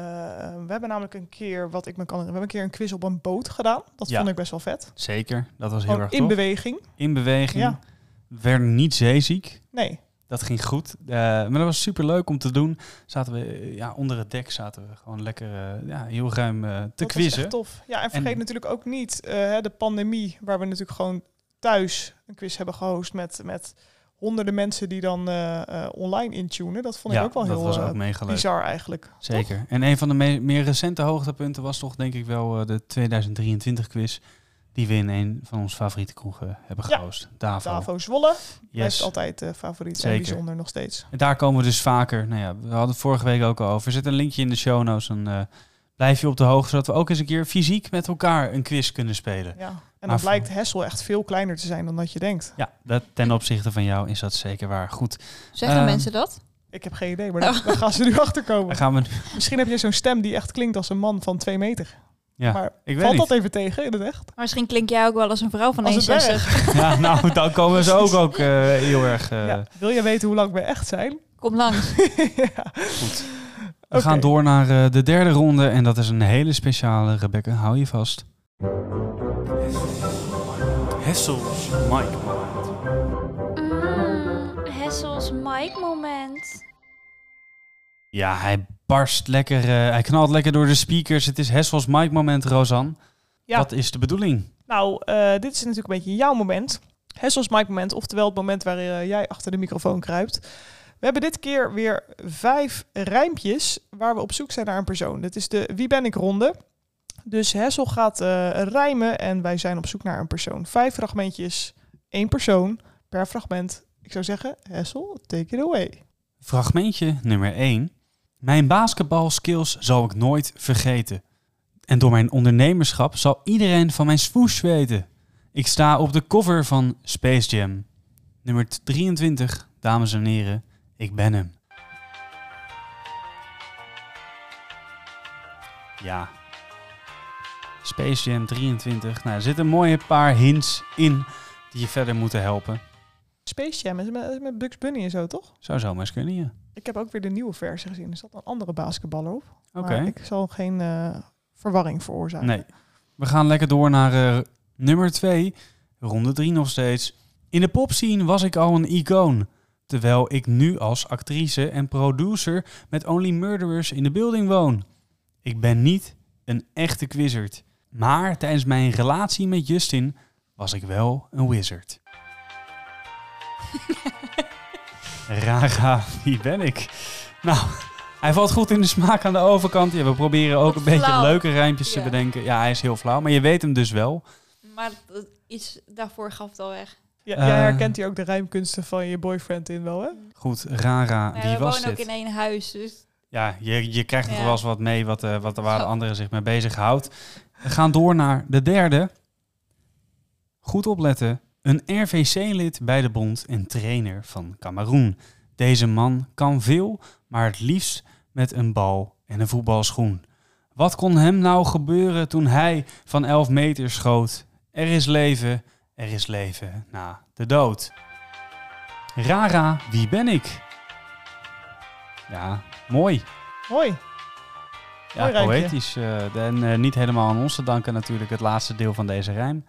we hebben namelijk een keer, wat ik me kan we hebben een keer een quiz op een boot gedaan. Dat Ja. vond ik best wel vet. Zeker, dat was heel Gewoon erg in tof. beweging. in beweging. Ja. Werd niet zeeziek. Nee, Dat ging goed. Eh, maar dat was super leuk om te doen. Zaten we ja, onder het dek zaten we gewoon lekker eh, ja, heel ruim te dat was quizzen. tof. Ja, en vergeet En- natuurlijk ook niet de pandemie, waar we natuurlijk gewoon thuis een quiz hebben gehost met, met honderden mensen die dan eh, eh, online intunen. Dat vond ik ja, ook wel dat heel was eh, ook mega leuk. bizar eigenlijk. Zeker. En een van de me- meer recente hoogtepunten was toch denk ik wel de 2023 quiz. Die we in een van onze favoriete kroegen hebben Ja. gehost. Davo. Davo Zwolle blijft Yes. altijd favoriet en bijzonder nog steeds. En daar komen we dus vaker. Nou ja, we hadden het vorige week ook al over. Er zit een linkje in de show notes. Eh, blijf je op de hoogte. Zodat we ook eens een keer fysiek met elkaar een quiz kunnen spelen. Ja. En dan blijkt Hessel echt veel kleiner te zijn dan dat je denkt. Ja, dat, ten opzichte van jou is dat zeker waar. Goed. Zeggen Ehm, mensen dat? Ik heb geen idee, maar daar gaan ze nu achter komen. Dan gaan we. Misschien heb je zo'n stem die echt klinkt als een man van twee meter. Ja, maar ik weet valt niet. dat even tegen in het echt? Maar misschien klink jij ook wel als een vrouw van Als een 61. dwerg. Ja, nou, dan komen ze ook, ook eh, heel erg eh, Ja. Wil je weten hoe lang we echt zijn? Kom langs. ja. goed. We gaan door naar eh, de derde ronde. En dat is een hele speciale. Rebecca, hou je vast. Hessels Mike Moment. Mm, Hessels Mike moment. Ja, hij barst lekker, eh, hij knalt lekker door de speakers. Het is Hessels mic moment, Rosan. Ja. Wat is de bedoeling? Nou, eh, dit is natuurlijk een beetje jouw moment. Hessels Mike moment, oftewel het moment waar eh, jij achter de microfoon kruipt. We hebben dit keer weer vijf rijmpjes waar we op zoek zijn naar een persoon. Dit is de Wie ben ik ronde. Dus Hessel gaat eh, rijmen en wij zijn op zoek naar een persoon. Vijf fragmentjes, één persoon per fragment. Ik zou zeggen, Hessel, take it away. Fragmentje nummer 1. Mijn basketbalskills zal ik nooit vergeten. En door mijn ondernemerschap zal iedereen van mijn swoosh weten. Ik sta op de cover van Space Jam. Nummer 23, dames en heren, ik ben hem. Ja. Space Jam 23. Nou, er zitten een mooie paar hints in die je verder moeten helpen. Space Jam is met, is met Bugs Bunny en zo, toch? Zou zomaar eens kunnen, ja. Ik heb ook weer de nieuwe versie gezien. Er zat een andere basketballer op. Oké. Maar ik zal geen eh, verwarring veroorzaken. Nee. We gaan lekker door naar eh, nummer 2. Ronde 3 nog steeds. In de popscene was ik al een icoon. Terwijl ik nu als actrice en producer met Only Murderers in de building woon. Ik ben niet een echte quizzard. Maar tijdens mijn relatie met Justin was ik wel een wizard. Raga, wie ben ik? Nou, hij valt goed in de smaak aan de overkant. Ja, we proberen ook Wat een beetje flauw. leuke rijmpjes te Ja. bedenken. Ja, hij is heel flauw, maar je weet hem dus wel. Maar dat- iets daarvoor gaf het al weg. Ja, Eh. jij herkent hier ook de rijmkunsten van je boyfriend in wel, hè? Goed, Rara, Ja, wie we was wonen ook dit? in één huis, dus Ja, je, je krijgt er Ja. wel eens wat mee wat, eh, wat waar de Zo. anderen zich mee bezighoudt. We gaan door naar de derde. Goed opletten. Een RVC-lid bij de bond en trainer van Cameroen. Deze man kan veel, maar het liefst met een bal en een voetbalschoen. Wat kon hem nou gebeuren toen hij van 11 meter schoot? Er is leven, er is leven na de dood. Rara, wie ben ik? Ja, mooi. Hoi. Ja, poëtisch. eh, en eh, niet helemaal aan ons te danken natuurlijk het laatste deel van deze rijm.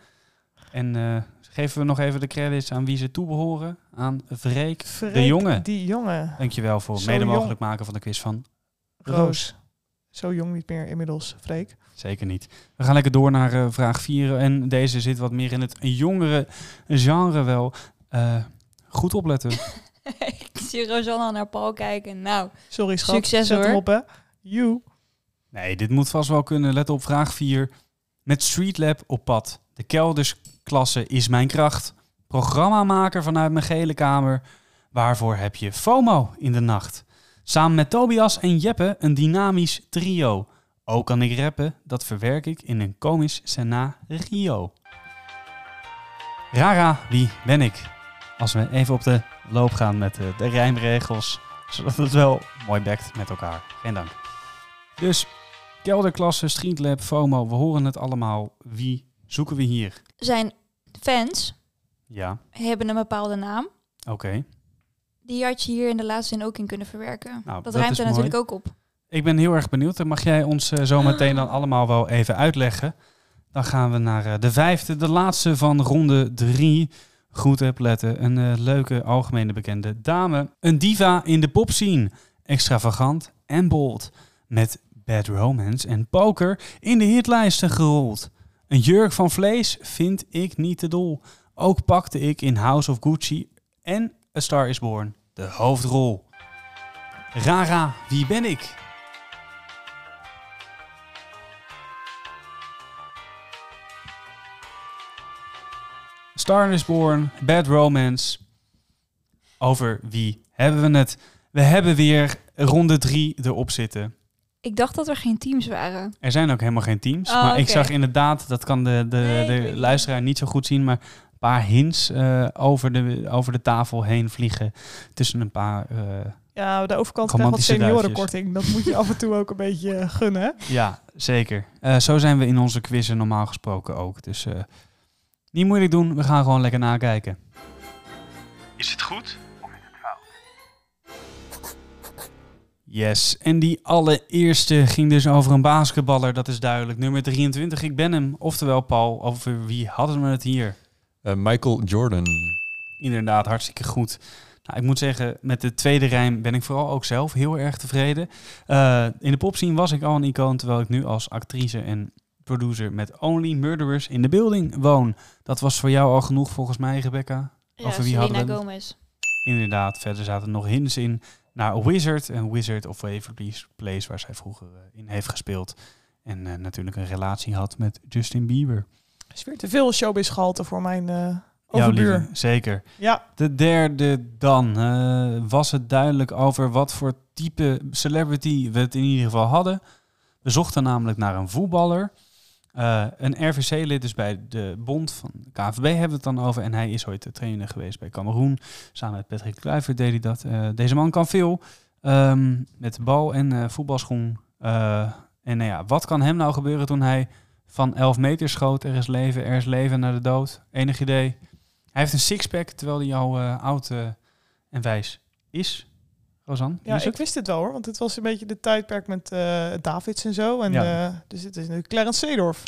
En eh, geven we nog even de credits aan wie ze toebehoren. Aan Freek, Freek de Jonge. Die jongen. Dankjewel voor het mede mogelijk maken van de quiz van Roos. Zo jong niet meer inmiddels, Freek. Zeker niet. We gaan lekker door naar vraag 4. En deze zit wat meer in het jongere genre wel. Eh, goed opletten. ik zie Rosanna naar Paul kijken. Nou, Sorry, schat. Succes, Zet hem hoor. op, hè. You. Nee, dit moet vast wel kunnen. Let op vraag 4. Met Streetlab op pad. De keldersklasse is mijn kracht. Programmamaker vanuit mijn gele kamer. Waarvoor heb je FOMO in de nacht? Samen met Tobias en Jeppe een dynamisch trio. Ook kan ik rappen, dat verwerk ik in een komisch scenario. Rara, wie ben ik? Als we even op de loop gaan met de, de rijmregels, zodat het wel mooi bekt met elkaar. Geen dank. Dus kelderklasse, streetlab, FOMO, we horen het allemaal. Wie zoeken we hier? zijn fans Ja, hebben een bepaalde naam. oké. Die had je hier in de laatste zin ook in kunnen verwerken. Nou, dat, dat ruimt er mooi. natuurlijk ook op. Ik ben heel erg benieuwd. Dan mag jij ons eh, zo meteen dan allemaal wel even uitleggen. Dan gaan we naar eh, de vijfde, de laatste van ronde drie. Goed opletten. Een eh, leuke, algemene bekende dame. Een diva in de popscene. Extravagant en bold. Met Bad Romance en Poker in de hitlijsten gerold. Een jurk van vlees vind ik niet te dol. Ook pakte ik in House of Gucci en A Star is Born de hoofdrol. Rara, wie ben ik? Star is Born, Bad Romance. Over wie hebben we het? We hebben weer ronde drie erop zitten. Ik dacht dat er geen teams waren. Er zijn ook helemaal geen teams. Oh, maar ik zag inderdaad, dat kan de, de, Nee, de luisteraar niet zo goed zien, maar een paar hints eh, over, de, over de tafel heen vliegen. Tussen een paar. eh, Ja, de overkant krijgt wat seniorenkorting. Dat moet je af en toe ook een beetje eh, gunnen, hè? ja, zeker. Eh, zo zijn we in onze quizzen normaal gesproken ook. Dus eh, niet moeilijk doen, we gaan gewoon lekker nakijken. Is het goed? Yes, en die allereerste ging dus over een basketballer, dat is duidelijk. Nummer 23, ik ben hem. Oftewel, Paul, over wie hadden we het hier? Eh, Michael Jordan. Inderdaad, hartstikke goed. Nou, ik moet zeggen, met de tweede rijm ben ik vooral ook zelf heel erg tevreden. Eh, in de popscene was ik al een icoon, terwijl ik nu als actrice en producer met Only Murderers in the Building woon. Dat was voor jou al genoeg volgens mij, Rebecca. Ja, Over wie Selena hadden we het? Gomez. Inderdaad, verder zaten nog hints in naar Wizard. En Wizard of Waverly Place, waar zij vroeger eh, in heeft gespeeld. En eh, natuurlijk een relatie had met Justin Bieber. is weer te veel showbiz gehalte voor mijn eh Jouw overbuur. lieve, zeker. Ja, De derde dan. was het duidelijk over wat voor type celebrity we het in ieder geval hadden. We zochten namelijk naar een voetballer. Eh, een RVC-lid dus bij de bond van de KVB hebben we het dan over. En hij is ooit de trainer geweest bij Cameroen. Samen met Patrick Kluivert deed hij dat. Eh, deze man kan veel. ehm, met bal en eh, voetbalschoen. En nou ja, wat kan hem nou gebeuren toen hij van 11 meter schoot? Er is leven, er is leven naar de dood. Enig idee? Hij heeft een sixpack, terwijl hij al oud en wijs is. Rosanne, wie ja ik wist het wel hoor, want het was een beetje de tijdperk met eh, Davids en zo. En, Ja. eh, dus het is nu Clarence Seedorf.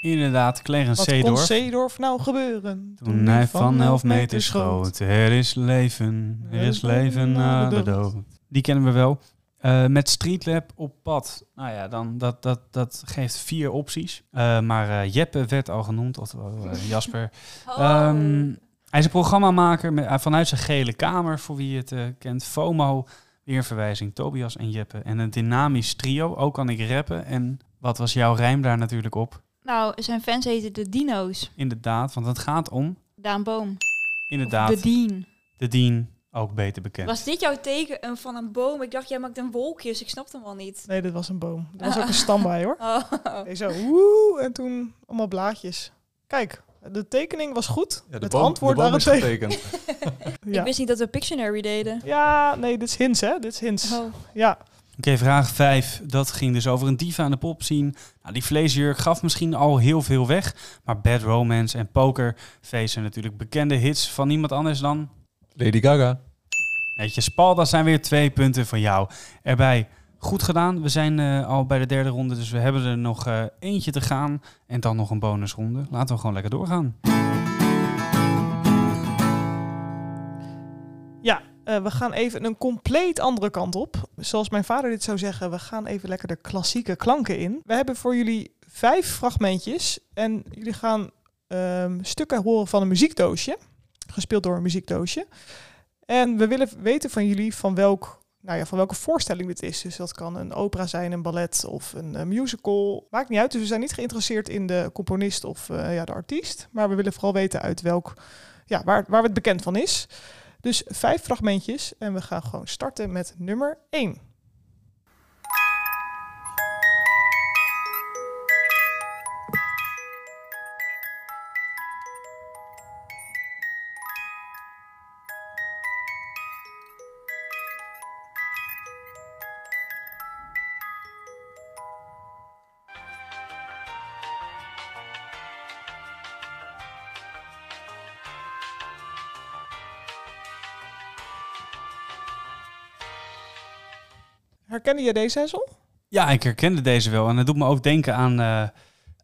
Inderdaad, Clarence Wat kon Seedorf. Seedorf nou gebeuren? Toen hij van 11 meter schoot. Er is leven, er is leven na de dood. Die kennen we wel. Eh, met Streetlab op pad. Nou ja, dan, dat, dat, dat geeft vier opties. Maar Jeppe werd al genoemd, eh, Jasper. Oh. Ehm, hij is een programmamaker met, vanuit zijn gele kamer, voor wie het kent. FOMO, weer een verwijzing, Tobias en Jeppe. En een dynamisch trio, ook kan ik rappen. En wat was jouw rijm daar natuurlijk op? Nou, zijn fans heten de Dino's. Inderdaad, want het gaat om, Daan Boom. inderdaad, Of de Dean. de Dean, ook beter bekend. Was dit jouw teken eh, van een boom? Ik dacht, jij maakt een wolkjes. Ik snapte hem al niet. Nee, dit was een boom. Er was ook een stam bij hoor. Oh. Nee, zo, woe, en toen allemaal blaadjes. Kijk, de tekening was goed. Ja, de het boom, antwoord daarentegen. getekend. Ja. Ik wist niet dat we Pictionary deden. ja, nee, dit is hints hè. Dit is hints. Oh. Ja, Oké, vraag 5. Dat ging dus over een diva aan de pop zien. Nou, die vleesjurk gaf misschien al heel veel weg. Maar Bad Romance en Poker Face zijn natuurlijk bekende hits van niemand anders dan... Lady Gaga. Netjes, Paul, dat zijn weer twee punten van jou. Erbij goed gedaan. We zijn eh, al bij de derde ronde, dus we hebben er nog eh, eentje te gaan. En dan nog een bonusronde. Laten we gewoon lekker doorgaan. ja eh, we gaan even een compleet andere kant op. Zoals mijn vader dit zou zeggen, we gaan even lekker de klassieke klanken in. We hebben voor jullie vijf fragmentjes. En jullie gaan ehm, stukken horen van een muziekdoosje. Gespeeld door een muziekdoosje. En we willen weten van jullie van, welk, nou ja, van welke voorstelling dit is. Dus dat kan een opera zijn, een ballet of een eh, musical. Maakt niet uit. Dus we zijn niet geïnteresseerd in de componist of eh, ja, de artiest. Maar we willen vooral weten uit welk, ja, waar, waar het bekend van is. Dus vijf fragmentjes en we gaan gewoon starten met nummer 1. Herkende je deze, Hessel? Ja, ik herkende deze wel. En het doet me ook denken aan, eh,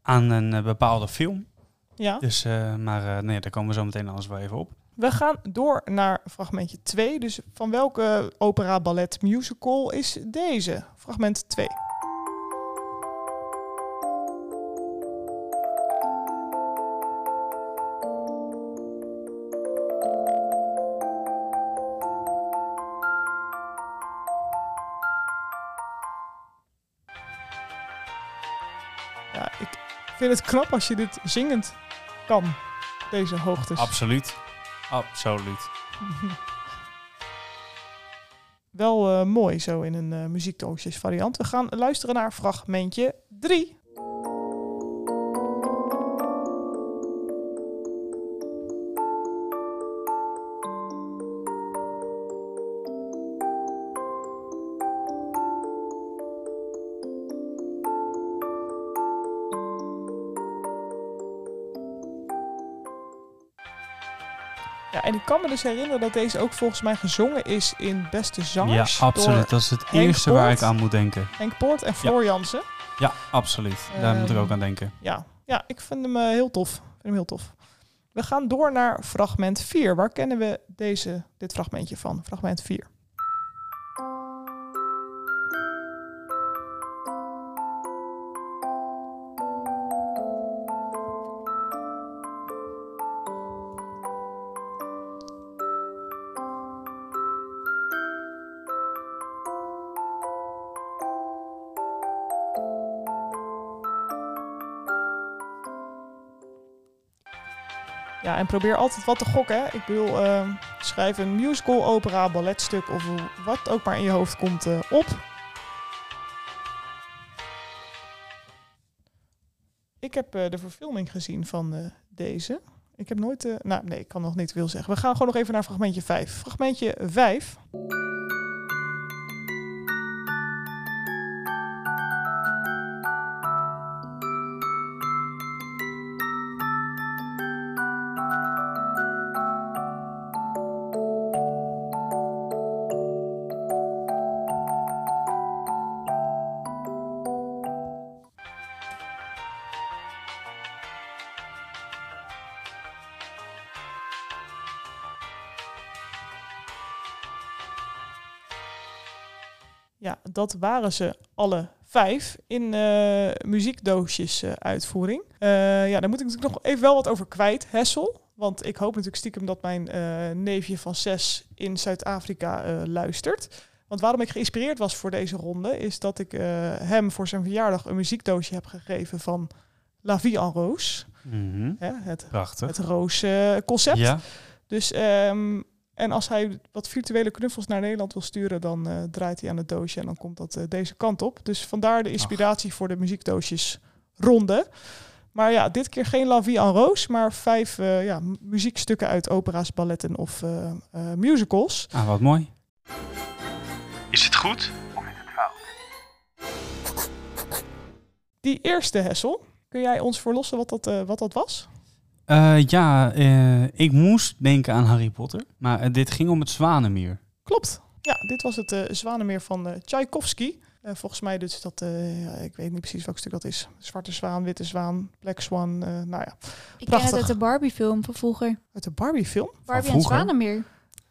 aan een eh, bepaalde film. Ja. Dus, eh, maar nee, daar komen we zo meteen alles wel even op. We gaan door naar fragmentje 2. Dus van welke opera, ballet, musical is deze? Fragment 2. Vind het knap als je dit zingend kan, deze hoogtes. Absoluut. Absoluut. Wel eh, mooi zo in een muziekdoosjes variant. We gaan luisteren naar fragmentje 3. Ja, dus herinneren dat deze ook volgens mij gezongen is in Beste Ja, Zangers. absoluut. door Dat is het Henk eerste waar ik aan moet denken. Henk Poort en Floor Jansen. Ja, absoluut. Daar moet ik Ehm, ook aan denken. Ja, ja ik vind hem eh, heel tof. Ik vind hem heel tof. We gaan door naar fragment 4. Waar kennen we deze, dit fragmentje van? Fragment 4. En probeer altijd wat te gokken. Ik bedoel, ehm, schrijf een musical, opera, balletstuk of wat ook maar in je hoofd komt eh, op. Ik heb eh, de verfilming gezien van eh, deze. Ik heb nooit... nou, nee, ik kan nog niet veel zeggen. We gaan gewoon nog even naar fragmentje 5. Fragmentje 5. Dat waren ze alle vijf in eh, muziekdoosjes eh, uitvoering. Eh, ja, daar moet ik natuurlijk nog even wel wat over kwijt, Hessel. Want ik hoop natuurlijk stiekem dat mijn neefje van zes in Zuid-Afrika luistert. Want waarom ik geïnspireerd was voor deze ronde... is dat ik hem voor zijn verjaardag een muziekdoosje heb gegeven van La Vie en Rose. Mhm. Het, Prachtig. het Roos-concept. Ja, Dus, ehm, en als hij wat virtuele knuffels naar Nederland wil sturen, dan eh, draait hij aan het doosje en dan komt dat eh, deze kant op. Dus vandaar de inspiratie voor de muziekdoosjes ronde. Maar ja, dit keer geen La Vie en Rose, maar vijf eh, ja, mu- muziekstukken uit opera's, balletten of eh, eh, musicals. ah, wat mooi. Is het goed? Of is het fout? Die eerste Hessel, kun jij ons verlossen wat dat, eh, wat dat was? Eh, ja, eh, ik moest denken aan Harry Potter, maar eh, dit ging om het Zwanenmeer. Klopt. Ja, dit was het eh Zwanenmeer van eh Tchaikovsky. Eh, volgens mij dus dat, eh, ja, ik weet niet precies welk stuk dat is. Zwarte zwaan, witte zwaan, black swan, eh, nou ja. Ik ken het uit de Barbie-film van vroeger. Uit de Barbie film, Barbie en? Zwanenmeer.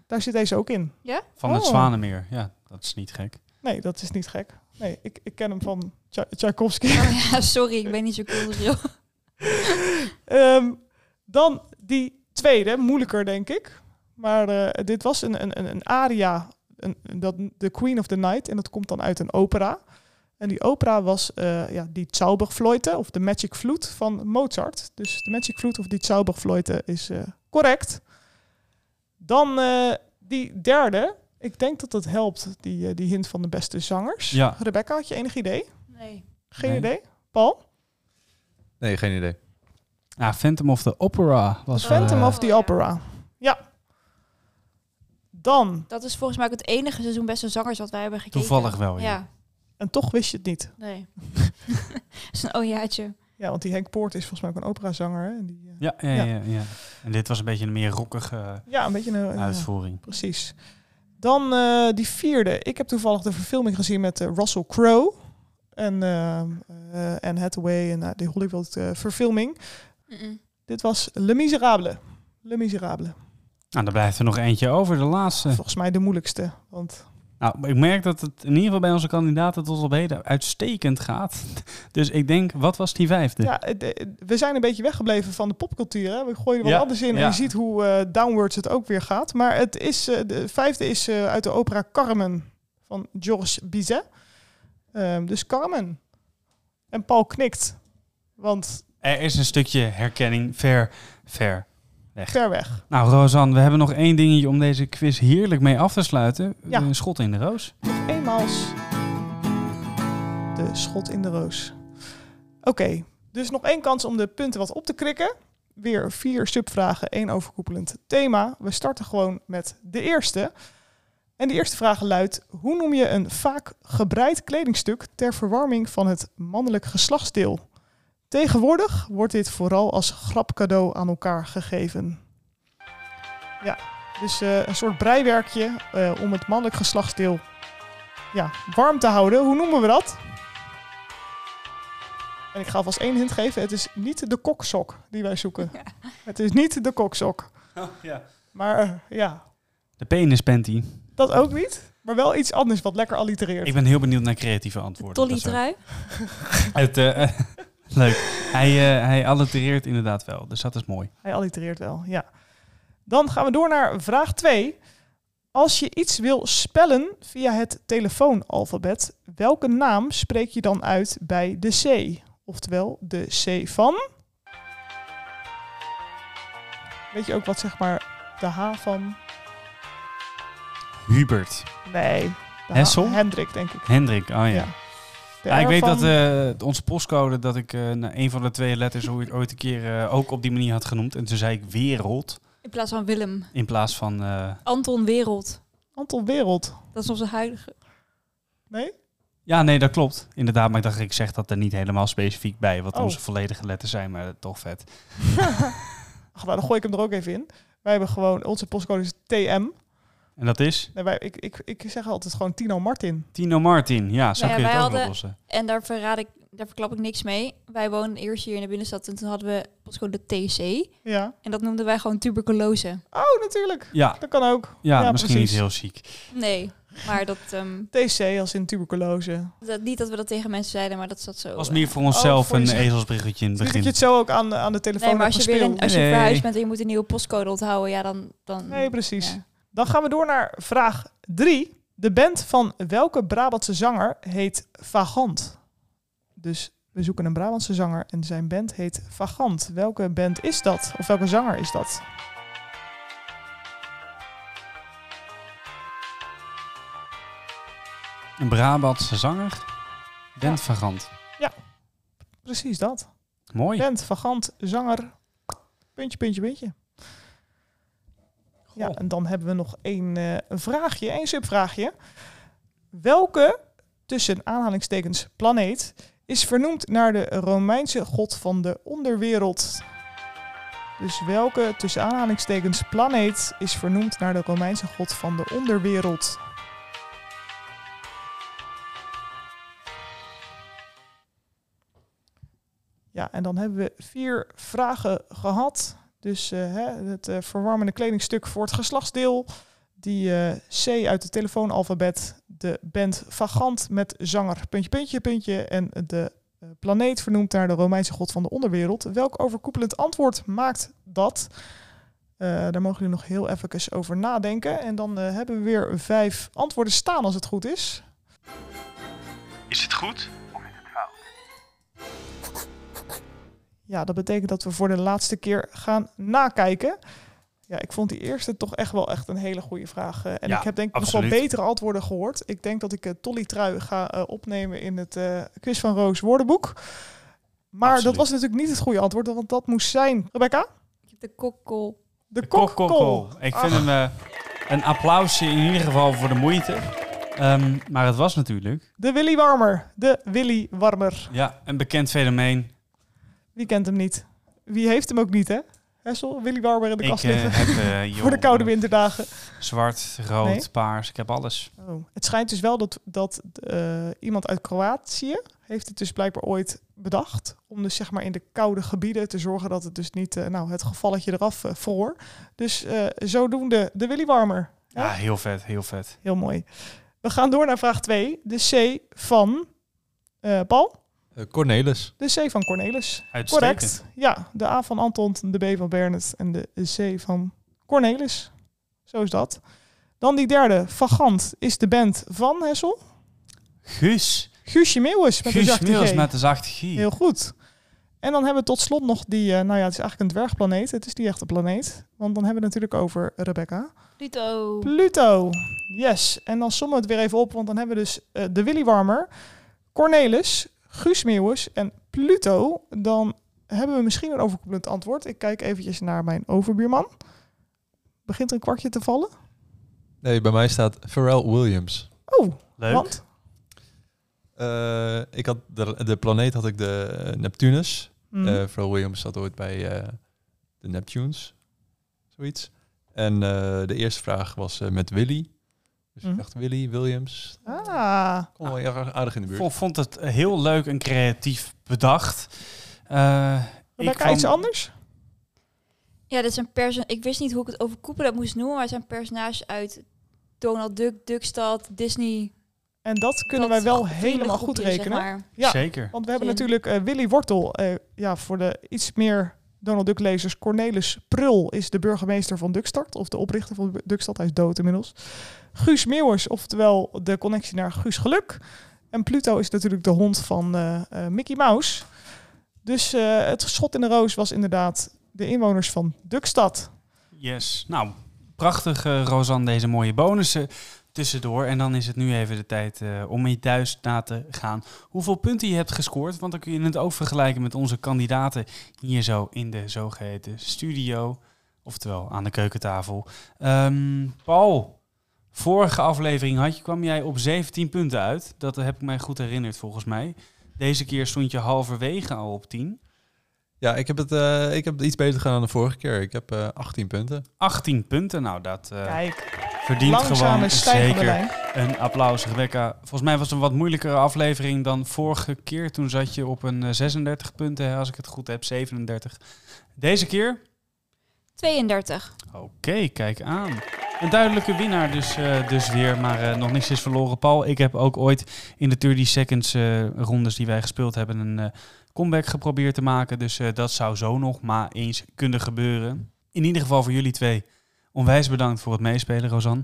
daar zit deze ook in. Van het Oh. Zwanenmeer. Ja, dat is niet gek. Nee, dat is niet gek. Nee, ik, ik ken hem van Tcha- Tchaikovsky. Oh ja, sorry, ik ben niet zo cultureel. Ehm, dan die tweede, moeilijker denk ik. Maar eh, dit was een, een, een, een aria, een, dat, The Queen of the Night. En dat komt dan uit een opera. En die opera was eh, ja, die Zauberflöte of de Magic Flute van Mozart. Dus de Magic Flute of die Zauberflöte is eh, correct. Dan eh, die derde. Ik denk dat het helpt, die, die hint van de beste zangers. Ja. Rebecca, had je enig idee? Nee. Geen Nee. idee? Paul? Nee, geen idee. Ah, Phantom of the Opera was Phantom eh, of the. Opera. Ja. Dan, Dat is volgens mij ook het enige seizoen beste zangers wat wij hebben gekeken. Toevallig wel, ja. Ja, en toch wist je het niet. nee. Dat is een ojaatje. Ja, want die Henk Poort is volgens mij ook een operazanger. Hè? En die, eh, Ja, ja, Ja. ja. ja, En dit was een beetje een meer rockige ja, een beetje een... ja, uitvoering. precies. Dan eh, die vierde. Ik heb toevallig de verfilming gezien met Russell Crowe. En uh, Anne Hathaway en uh, die Dit was Le Miserable. Le Miserable. Nou, dan blijft er nog eentje over, de laatste. Volgens mij de moeilijkste. Want Nou, ik merk dat het in ieder geval bij onze kandidaten tot op heden uitstekend gaat. Dus ik denk, wat was die vijfde? ja, eh, we zijn een beetje weggebleven van de popcultuur. Hè? We gooien er wat Ja, anders in en je ziet hoe eh, downwards het ook weer gaat. Maar het is, eh, de vijfde is uit de opera Carmen van Georges Bizet. Ehm, dus Carmen. En Paul knikt, want Er is een stukje herkenning ver, ver weg. ver weg. Nou, Rosanne, we hebben nog één dingetje om deze quiz heerlijk mee af te sluiten. Ja. Een schot in de roos. Nog eenmaals de schot in de roos. Oké, dus nog één kans om de punten wat op te krikken. Weer vier subvragen, één overkoepelend thema. We starten gewoon met de eerste. En de eerste vraag luidt: hoe noem je een vaak gebreid kledingstuk ter verwarming van het mannelijk geslachtsdeel? Tegenwoordig wordt dit vooral als grapcadeau aan elkaar gegeven. Ja, dus eh, een soort breiwerkje eh, om het mannelijk geslachtsdeel ja, warm te houden. Hoe noemen we dat? En ik ga alvast één hint geven. Het is niet de koksok die wij zoeken. Ja. Het is niet de koksok. ja. Maar eh, ja, De penispanty. dat ook niet. Maar wel iets anders wat lekker allitereert. Ik ben heel benieuwd naar creatieve antwoorden. Ook- trui. Het, eh, leuk. Hij, eh, hij allitereert inderdaad wel, dus dat is mooi. Hij allitereert wel, ja. Dan gaan we door naar vraag 2. Als je iets wil spellen via het telefoonalfabet, welke naam spreek je dan uit bij de C? Oftewel de C van. Weet je ook wat zeg maar de H van? Hubert. Nee. Hessel? Hendrik, denk ik. Hendrik, oh ja. Ja. Ja, ik weet dat eh, onze postcode, dat ik eh, een van de twee letters ooit, ooit een keer eh, ook op die manier had genoemd. En toen zei ik wereld In plaats van Willem. in plaats van... eh, Anton Wereld. Anton Wereld. Dat is onze huidige. Nee? ja, nee, dat klopt. Inderdaad, maar ik dacht, ik zeg dat er niet helemaal specifiek bij, wat Oh. onze volledige letters zijn, maar toch vet. Ach, nou, dan gooi ik hem er ook even in. Wij hebben gewoon, onze postcode is TM. En dat is Nee, wij, ik, ik, ik zeg altijd gewoon Tino Martin. Tino Martin. Ja, zo Nou ja, kun je het ook hadden- oplossen. En daar verraad ik, daar verklap ik niks mee. Wij woonden eerst hier in de binnenstad en toen hadden we postcode TC. Ja. En dat noemden wij gewoon tuberculose. Oh, natuurlijk. Ja, Dat kan ook. ja, misschien precies. niet heel ziek. Nee, maar dat, ehm, TC als in tuberculose. dat... Niet dat we dat tegen mensen zeiden, maar dat zat zo. Was eh. meer voor onszelf voor een jezelf. ezelsbruggetje in het Niet dat je begin. het zo ook aan, aan de telefoon Nee, maar als je, weer een, als je Nee. verhuisd bent en je moet een nieuwe postcode onthouden, ja, dan... dan Nee, precies. ja. Dan gaan we door naar vraag 3. De band van welke Brabantse zanger heet Vagant? Dus we zoeken een Brabantse zanger en zijn band heet Vagant. Welke band is dat? Of welke zanger is dat? Een Brabantse zanger. Bent Vagant. Precies dat. Mooi. Band, Vagant, zanger. Puntje, puntje, puntje. Ja, en dan hebben we nog één eh, een vraagje, één subvraagje. Welke, tussen aanhalingstekens, planeet is vernoemd naar de Romeinse god van de onderwereld? Dus welke, tussen aanhalingstekens, planeet is vernoemd naar de Romeinse god van de onderwereld? Ja, en dan hebben we vier vragen gehad. Dus eh, het eh, verwarmende kledingstuk voor het geslachtsdeel. Die eh, C uit het telefoonalfabet. De band Vagant met zanger puntje, puntje, puntje. En de planeet vernoemd naar de Romeinse god van de onderwereld. Welk overkoepelend antwoord maakt dat? Daar mogen jullie nog heel even over nadenken. En dan hebben we weer vijf antwoorden staan als het goed is. Is het goed? Ja, dat betekent dat we voor de laatste keer gaan nakijken. Ja, ik vond die eerste toch echt wel echt een hele goede vraag. eh, en Ja, ik heb denk ik nog wel betere antwoorden gehoord. Ik denk dat ik uh, Tolly Trui ga eh, opnemen in het eh Quiz van Roos woordenboek. Maar dat was natuurlijk niet het goede antwoord, want dat moest zijn. Rebecca? Ik heb de kokkel. De Kokkel. kokkol. Ik Ach. vind hem eh, een applausje in ieder geval voor de moeite. Ehm, maar het was natuurlijk De Willy Warmer. De Willy Warmer. ja, een bekend fenomeen. Wie kent hem niet? Wie heeft hem ook niet, hè? Hessel, Willy Warmer in de Ik kast eh, liggen. heb eh, voor de koude winterdagen. zwart, rood, Nee? paars. Ik heb alles. Oh. Het schijnt dus wel dat, dat eh, iemand uit Kroatië heeft het dus blijkbaar ooit bedacht. Om dus zeg maar in de koude gebieden te zorgen dat het dus niet nou, het gevalletje eraf voor. Dus zodoende de Willy Warmer. Ja? Ja, heel vet, heel vet. Heel mooi. We gaan door naar vraag 2. De C van Paul. Eh, Cornelis. De C van Cornelis. Uitstekend. Correct. Ja, de A van Anton, de B van Bernard en de C van Cornelis. Zo is dat. Dan die derde, Vagant, is de band van Hessel. Guus. Guusje Meeuwis met de Guus zachte Meeuwis G. met de zachte G. Heel goed. En dan hebben we tot slot nog die, eh, nou ja, het is eigenlijk een dwergplaneet. Het is die echte planeet. Want dan hebben we het natuurlijk over Rebecca. Pluto. Pluto. Yes. En dan sommen we het weer even op, want dan hebben we dus eh, de Willy Warmer, Cornelis, Guus Meeuwis en Pluto. Dan hebben we misschien een overkoepelend antwoord. Ik kijk eventjes naar mijn overbuurman. Begint er een kwartje te vallen? Nee, bij mij staat Pharrell Williams. Oh, Leuk. want? Eh, ik had de, de planeet had ik de Neptunus. Mhm. Eh, Pharrell Williams zat ooit bij eh, de Neptunes. Zoiets. En eh, de eerste vraag was eh, met Willy. Dus Mhm. ik dacht Willy, Williams, Ah, kom wel erg aardig in de buurt. Vond, vond het heel leuk en creatief bedacht. Eh, ik kwam- iets anders? Ja, dit zijn person. Ik wist niet hoe ik het over Koepelen moest noemen, maar het zijn personages uit Donald Duck, Duckstad, Disney. En dat kunnen dat wij wel helemaal goed zeg rekenen. maar. Ja. Zeker. Want we hebben Zin. natuurlijk eh, Willy Wortel. eh, ja, voor de iets meer Donald Duck lezers. Cornelis Prul is de burgemeester van Duckstad. Of de oprichter van Duckstad. Hij is dood inmiddels. Guus Meeuwers, oftewel de connectie naar Guus Geluk. En Pluto is natuurlijk de hond van eh, eh, Mickey Mouse. Dus eh, het schot in de roos was inderdaad de inwoners van Duckstad. Yes. Nou, prachtig, Rosanne, deze mooie bonussen tussendoor. En dan is het nu even de tijd eh, om in thuis na te gaan hoeveel punten je hebt gescoord. Want dan kun je het ook vergelijken met onze kandidaten hier zo in de zogeheten studio. Oftewel aan de keukentafel. Ehm, Paul, vorige aflevering had je, kwam jij op 17 punten uit. Dat heb ik mij goed herinnerd volgens mij. Deze keer stond je halverwege al op 10. Ja, ik heb, het, eh, ik heb het iets beter gedaan dan de vorige keer. Ik heb eh 18 punten. 18 punten, nou dat eh, Kijk, verdient langzame gewoon stijgende zeker lijn. Een applaus, Rebecca. Volgens mij was het een wat moeilijkere aflevering dan vorige keer. Toen zat je op een eh, 36 punten, hè, als ik het goed heb, 37. Deze keer? 32. Oké, kijk aan. Een duidelijke winnaar dus, eh, dus weer, maar eh, nog niks is verloren. Paul, ik heb ook ooit in de 30 seconds eh, rondes die wij gespeeld hebben een eh, comeback geprobeerd te maken. Dus eh, dat zou zo nog maar eens kunnen gebeuren. In ieder geval voor jullie twee. Onwijs bedankt voor het meespelen, Rosanne.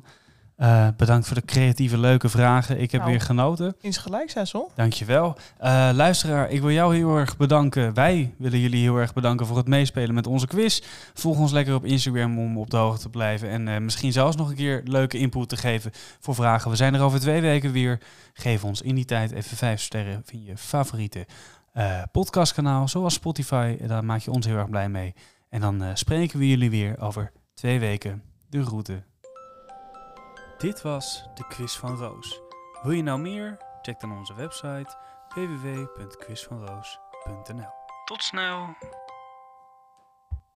Eh, bedankt voor de creatieve, leuke vragen. Ik heb Nou. weer genoten. Insgelijks, Hessel. Dankjewel. Eh luisteraar, ik wil jou heel erg bedanken. Wij willen jullie heel erg bedanken voor het meespelen met onze quiz. Volg ons lekker op Instagram om op de hoogte te blijven. En eh, misschien zelfs nog een keer leuke input te geven voor vragen. We zijn er over twee weken weer. Geef ons in die tijd even vijf sterren in je favoriete podcastkanaal, zoals Spotify. Daar maak je ons heel erg blij mee. En dan spreken we jullie weer over twee weken. De groeten. Dit was de quiz van Roos. Wil je nou meer? Check dan onze website www.quizvanroos.nl. Tot snel!